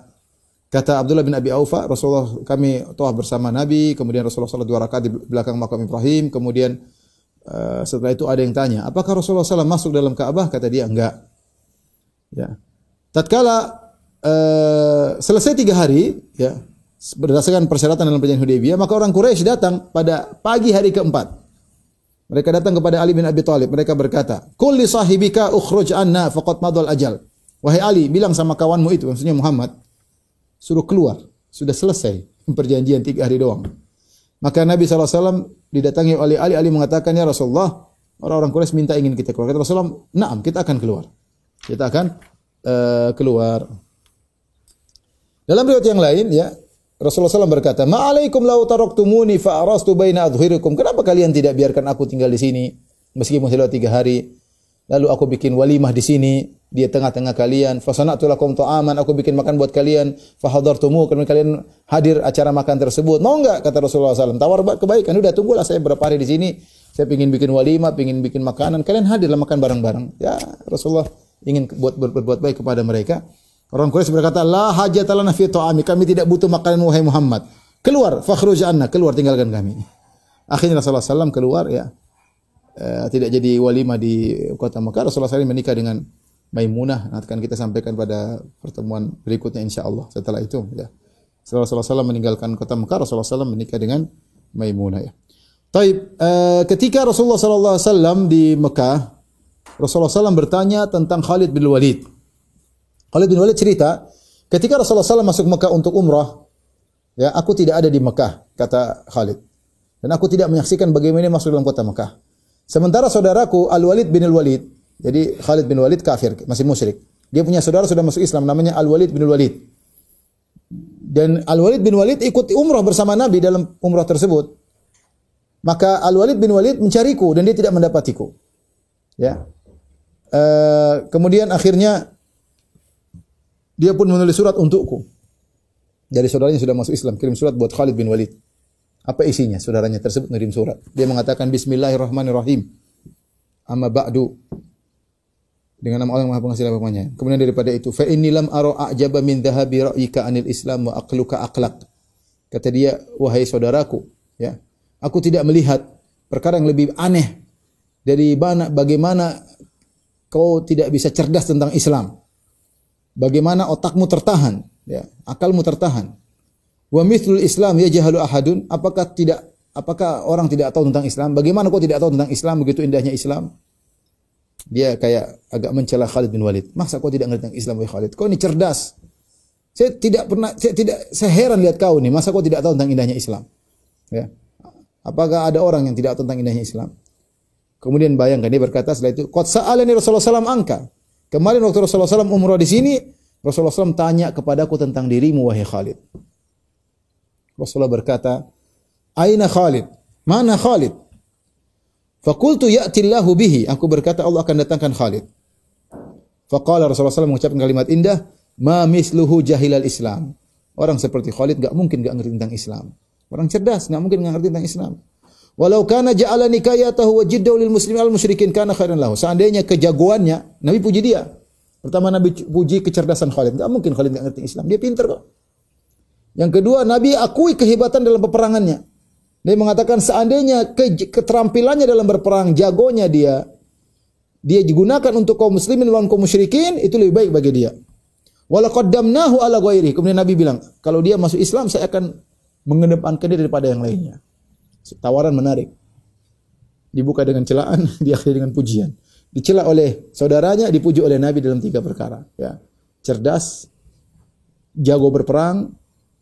Kata Abdullah bin Abi Aufa, Rasulullah kami tawaf bersama Nabi, kemudian Rasulullah SAW dua rakaat di belakang makam Ibrahim, kemudian uh, setelah itu ada yang tanya, apakah Rasulullah SAW masuk dalam Ka'bah? Kata dia enggak. Ya. Tatkala uh, selesai tiga hari, ya, berdasarkan persyaratan dalam perjanjian Hudaybiyah, maka orang Quraisy datang pada pagi hari keempat. Mereka datang kepada Ali bin Abi Thalib. Mereka berkata, "Kulli sahibika ukhruj anna faqad madal ajal." Wahai Ali, bilang sama kawanmu itu, maksudnya Muhammad, suruh keluar. Sudah selesai perjanjian tiga hari doang. Maka Nabi SAW didatangi oleh Ali. Ali mengatakan, Ya Rasulullah, orang-orang Quraisy minta ingin kita keluar. Kata Rasulullah, naam, kita akan keluar. Kita akan uh, keluar. Dalam riwayat yang lain, ya, Rasulullah SAW berkata, Ma'alaikum lau taraktumuni fa'arastu baina adhhirikum. Kenapa kalian tidak biarkan aku tinggal di sini meskipun sudah tiga hari? Lalu aku bikin walimah di sini di tengah-tengah kalian. Fasanatu lakum ta'aman. Aku bikin makan buat kalian. Fahadartumu. Kemudian kalian hadir acara makan tersebut. Mau enggak? Kata Rasulullah SAW. Tawar kebaikan. Udah tunggulah saya berapa hari di sini. Saya ingin bikin walimah, ingin bikin makanan. Kalian hadirlah makan bareng-bareng. Ya Rasulullah ingin buat berbuat baik kepada mereka. Orang Quraisy berkata, "La hajata lana fi ta'ami." Kami tidak butuh makanan wahai Muhammad. Keluar, fakhruj anna, keluar tinggalkan kami. Akhirnya Rasulullah SAW keluar ya. Uh, tidak jadi walimah di kota Mekah. Rasulullah SAW menikah dengan Maimunah. Nanti akan kita sampaikan pada pertemuan berikutnya insya Allah. Setelah itu ya. Setelah Rasulullah SAW meninggalkan kota Mekah, Rasulullah SAW menikah dengan Maimunah ya. Taib, uh, ketika Rasulullah SAW di Mekah, Rasulullah SAW bertanya tentang Khalid bin Walid. Khalid bin Walid cerita, ketika Rasulullah SAW masuk Mekah untuk umrah, ya aku tidak ada di Mekah, kata Khalid. Dan aku tidak menyaksikan bagaimana masuk dalam kota Mekah. Sementara saudaraku Al-Walid bin Al-Walid, jadi Khalid bin Walid kafir, masih musyrik. Dia punya saudara sudah masuk Islam, namanya Al-Walid bin Al-Walid. Dan Al-Walid bin Walid ikut umrah bersama Nabi dalam umrah tersebut. Maka Al-Walid bin Walid mencariku dan dia tidak mendapatiku. Ya. Uh, kemudian akhirnya dia pun menulis surat untukku. Dari saudaranya sudah masuk Islam, kirim surat buat Khalid bin Walid. Apa isinya? Saudaranya tersebut mengirim surat. Dia mengatakan Bismillahirrahmanirrahim. Amma ba'du. Dengan nama Allah yang Maha Pengasih lagi Kemudian daripada itu, fa inni lam ara a'jaba min dhahabi ra'yika anil Islam wa aqluka aqlaq. Kata dia, wahai saudaraku, ya. Aku tidak melihat perkara yang lebih aneh dari mana bagaimana kau tidak bisa cerdas tentang Islam bagaimana otakmu tertahan, ya, akalmu tertahan. Wa mithlul Islam ya jahalu ahadun, apakah tidak apakah orang tidak tahu tentang Islam? Bagaimana kau tidak tahu tentang Islam begitu indahnya Islam? Dia kayak agak mencela Khalid bin Walid. Masa kau tidak ngerti tentang Islam wahai Khalid? Kau ini cerdas. Saya tidak pernah saya tidak saya heran lihat kau nih, masa kau tidak tahu tentang indahnya Islam? Ya. Apakah ada orang yang tidak tahu tentang indahnya Islam? Kemudian bayangkan dia berkata setelah itu, "Qad sa'alani Rasulullah SAW angka." Kemarin waktu Rasulullah SAW umrah di sini, Rasulullah SAW tanya kepadaku tentang dirimu wahai Khalid. Rasulullah berkata, Aina Khalid? Mana Khalid? Fakultu ya'tillahu bihi. Aku berkata Allah akan datangkan Khalid. Faqala Rasulullah SAW mengucapkan kalimat indah, Ma misluhu jahilal Islam. Orang seperti Khalid gak mungkin gak ngerti tentang Islam. Orang cerdas gak mungkin gak ngerti tentang Islam. Walau kana ja'ala nikayatahu wa jiddahu lil muslimin al musyrikin kana khairan lahu. Seandainya kejagoannya, Nabi puji dia. Pertama Nabi puji kecerdasan Khalid. Enggak mungkin Khalid enggak ngerti Islam. Dia pintar kok. Yang kedua, Nabi akui kehebatan dalam peperangannya. Dia mengatakan seandainya ke keterampilannya dalam berperang, jagonya dia, dia digunakan untuk kaum muslimin melawan kaum musyrikin, itu lebih baik bagi dia. Walaqaddamnahu ala ghairi. Kemudian Nabi bilang, kalau dia masuk Islam, saya akan mengedepankan dia daripada yang lainnya. Tawaran menarik. Dibuka dengan celaan, diakhiri dengan pujian. Dicela oleh saudaranya, dipuji oleh Nabi dalam tiga perkara. Ya. Cerdas, jago berperang.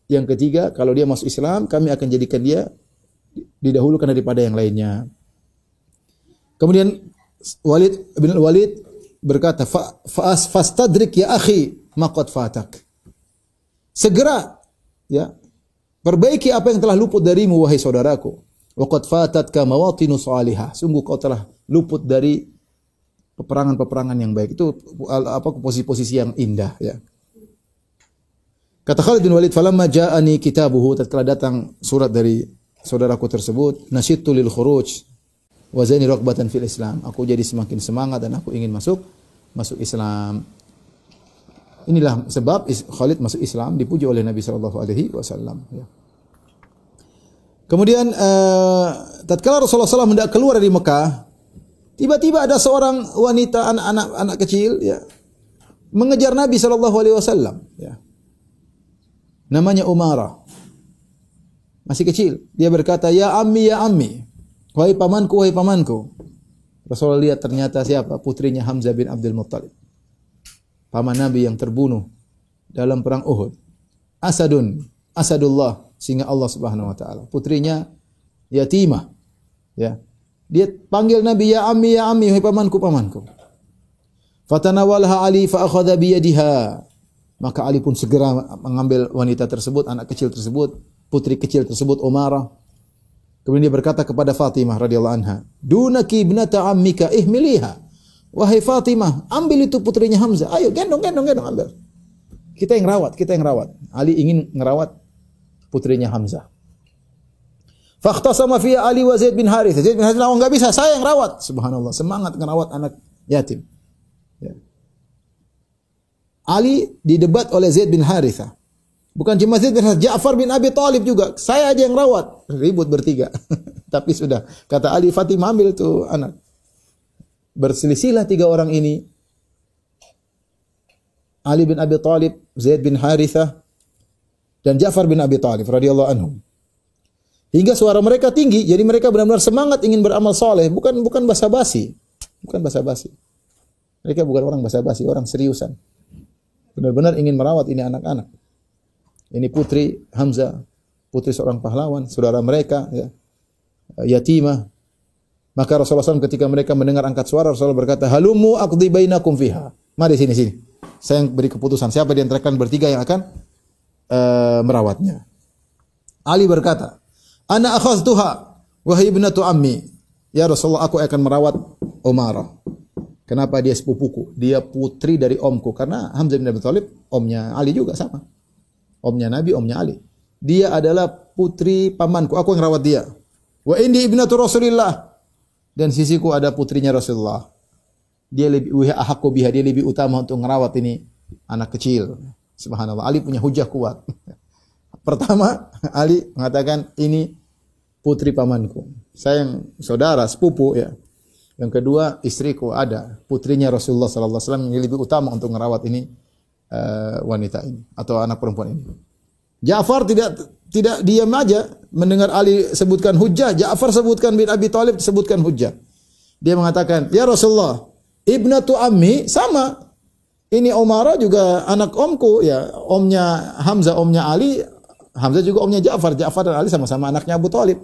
Yang ketiga, kalau dia masuk Islam, kami akan jadikan dia didahulukan daripada yang lainnya. Kemudian Walid bin Walid berkata, "Fa'as fastadrik ya akhi maqad fatak." Segera ya, perbaiki apa yang telah luput darimu wahai saudaraku. Waqad fatatka mawatinu salihah. Sungguh kau telah luput dari peperangan-peperangan yang baik. Itu apa posisi-posisi yang indah ya. Kata Khalid bin Walid, "Falamma ja'ani kitabuhu," tatkala datang surat dari saudaraku tersebut, nasyidtu lil khuruj. wa zani raqbatan fil Islam. Aku jadi semakin semangat dan aku ingin masuk masuk Islam. Inilah sebab Khalid masuk Islam dipuji oleh Nabi sallallahu alaihi wasallam ya. Kemudian uh, tatkala Rasulullah SAW hendak keluar dari Mekah, tiba-tiba ada seorang wanita anak-anak anak kecil ya mengejar Nabi sallallahu alaihi wasallam ya. Namanya Umarah. Masih kecil. Dia berkata, "Ya ammi, ya ammi." Wahai pamanku, wahai pamanku. Rasulullah lihat ternyata siapa? Putrinya Hamzah bin Abdul Muttalib. Paman Nabi yang terbunuh dalam perang Uhud. Asadun, Asadullah, singa Allah Subhanahu wa taala. Putrinya yatimah. Ya. Dia panggil Nabi ya ammi ya ammi, wahai pamanku, pamanku. Fatanawalha Ali fa akhadha bi yadiha. Maka Ali pun segera mengambil wanita tersebut, anak kecil tersebut, putri kecil tersebut Umarah. Kemudian dia berkata kepada Fatimah radhiyallahu anha, "Dunaki ibnata ammika ihmiliha." Wahai Fatimah, ambil itu putrinya Hamzah. Ayo gendong, gendong, gendong ambil. Kita yang rawat, kita yang rawat. Ali ingin merawat putrinya Hamzah. Fakhtasama fiya Ali wa Zaid bin Harith. Zaid bin Harith, oh, enggak bisa, saya yang rawat. Subhanallah, semangat merawat anak yatim. Ya. Ali didebat oleh Zaid bin Harithah. Bukan cuma Zaid bin Harithah, Ja'far bin Abi Talib juga. Saya aja yang rawat. Ribut bertiga. Tapi sudah. Kata Ali, Fatimah ambil tuh anak. Berselisihlah tiga orang ini. Ali bin Abi Talib, Zaid bin Harithah, dan Ja'far bin Abi Talib radhiyallahu anhum. Hingga suara mereka tinggi, jadi mereka benar-benar semangat ingin beramal soleh, bukan bukan basa-basi, bukan basa-basi. Mereka bukan orang basa-basi, orang seriusan. Benar-benar ingin merawat ini anak-anak. Ini putri Hamzah, putri seorang pahlawan, saudara mereka, ya, yatimah. Maka Rasulullah SAW ketika mereka mendengar angkat suara, Rasulullah berkata, Halumu aqdi bainakum fiha. Mari sini, sini. Saya beri keputusan. Siapa di antara kalian bertiga yang akan uh, merawatnya. Ali berkata, Ana akhaztuha, wahai ibnatu ammi. Ya Rasulullah, aku akan merawat Umarah. Kenapa dia sepupuku? Dia putri dari omku. Karena Hamzah bin Abi Thalib omnya Ali juga sama. Omnya Nabi, omnya Ali. Dia adalah putri pamanku. Aku yang rawat dia. Wa indi ibnatu Rasulillah. Dan sisiku ada putrinya Rasulullah. Dia lebih ahakku biha. Dia lebih utama untuk merawat ini anak kecil. Subhanallah. Ali punya hujah kuat. Pertama, Ali mengatakan ini putri pamanku. Saya yang saudara, sepupu ya. Yang kedua, istriku ada, putrinya Rasulullah sallallahu alaihi wasallam yang lebih utama untuk merawat ini uh, wanita ini atau anak perempuan ini. Ja'far tidak tidak diam aja mendengar Ali sebutkan hujah, Ja'far sebutkan bin Abi Thalib sebutkan hujah. Dia mengatakan, "Ya Rasulullah, ibnatu ammi sama. Ini Umar juga anak omku ya, omnya Hamzah, omnya Ali, Hamzah juga omnya Ja'far, Ja'far dan Ali sama-sama anaknya Abu Thalib."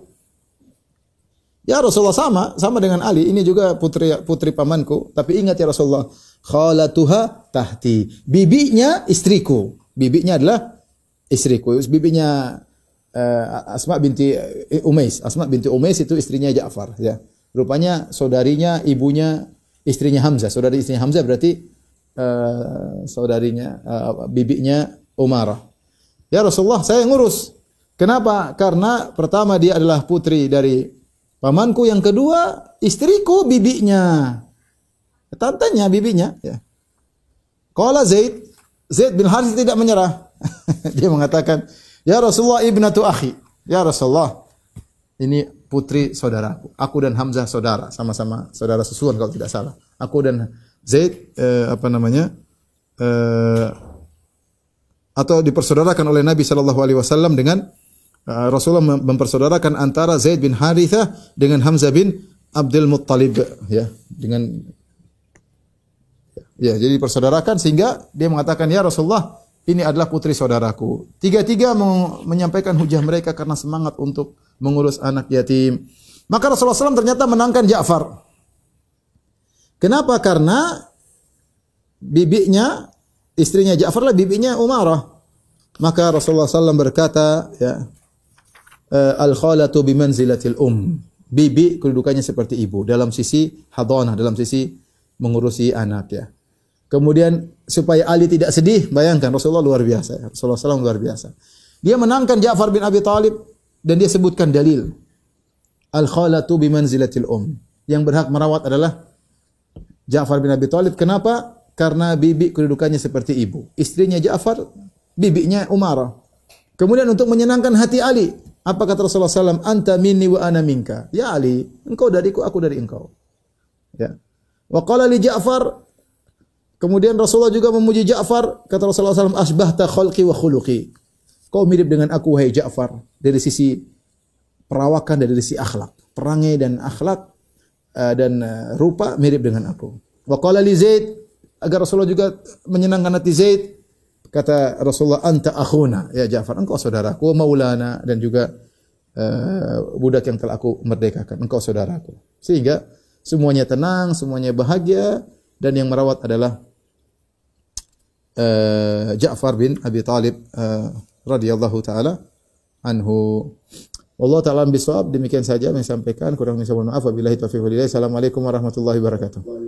Ya Rasulullah sama, sama dengan Ali. Ini juga putri putri pamanku. Tapi ingat ya Rasulullah, khalatuha tahti. Bibinya istriku. Bibinya adalah istriku. Bibinya uh, Asma binti Umais. Asma binti Umais itu istrinya Ja'far. Ya. Rupanya saudarinya, ibunya, istrinya Hamzah. Saudari istrinya Hamzah berarti uh, saudarinya, uh, bibinya Umarah. Ya Rasulullah, saya ngurus. Kenapa? Karena pertama dia adalah putri dari Pamanku yang kedua, istriku bibinya. Tantenya bibinya. Ya. Kala Zaid, Zaid bin Harith tidak menyerah. Dia mengatakan, Ya Rasulullah ibnatu akhi. Ya Rasulullah, ini putri saudaraku. Aku dan Hamzah saudara, sama-sama saudara susuan kalau tidak salah. Aku dan Zaid eh, apa namanya? Eh, atau dipersaudarakan oleh Nabi Shallallahu alaihi wasallam dengan Uh, Rasulullah mempersaudarakan antara Zaid bin Harithah dengan Hamzah bin Abdul Muttalib ya dengan ya jadi persaudarakan sehingga dia mengatakan ya Rasulullah ini adalah putri saudaraku. Tiga-tiga menyampaikan hujah mereka karena semangat untuk mengurus anak yatim. Maka Rasulullah SAW ternyata menangkan Ja'far. Kenapa? Karena bibinya, istrinya Ja'far lah bibinya Umarah. Maka Rasulullah SAW berkata, ya, uh, al-khalatu bimanzilatil um. Bibi kedudukannya seperti ibu dalam sisi hadanah, dalam sisi mengurusi anak ya. Kemudian supaya Ali tidak sedih, bayangkan Rasulullah luar biasa. Ya. Rasulullah SAW luar biasa. Dia menangkan Ja'far bin Abi Talib dan dia sebutkan dalil. Al-khalatu bimanzilatil um. yang berhak merawat adalah Ja'far bin Abi Thalib. Kenapa? Karena bibi kedudukannya seperti ibu. Istrinya Ja'far, bibinya Umar. Kemudian untuk menyenangkan hati Ali, apa kata Rasulullah SAW? Anta minni wa ana minka. Ya Ali, engkau dariku, aku dari engkau. Ya. Wa qala li Ja'far, kemudian Rasulullah juga memuji Ja'far, kata Rasulullah SAW, asbahta khalqi wa khuluqi. Kau mirip dengan aku, wahai Ja'far, dari sisi perawakan, dari sisi akhlak. Perangai dan akhlak uh, dan uh, rupa mirip dengan aku. Wa qala li Zaid, agar Rasulullah juga menyenangkan hati Zaid, kata Rasulullah anta akhuna. Ya Ja'far engkau saudaraku maulana dan juga uh, budak yang telah aku merdekakan. Engkau saudaraku. Sehingga semuanya tenang semuanya bahagia dan yang merawat adalah uh, Ja'far bin Abi Talib uh, radhiyallahu taala anhu Allah taala bisawab demikian saja yang saya sampaikan kurang lebih mohon maaf. Wabillahi taufiq walhidayah assalamualaikum warahmatullahi wabarakatuh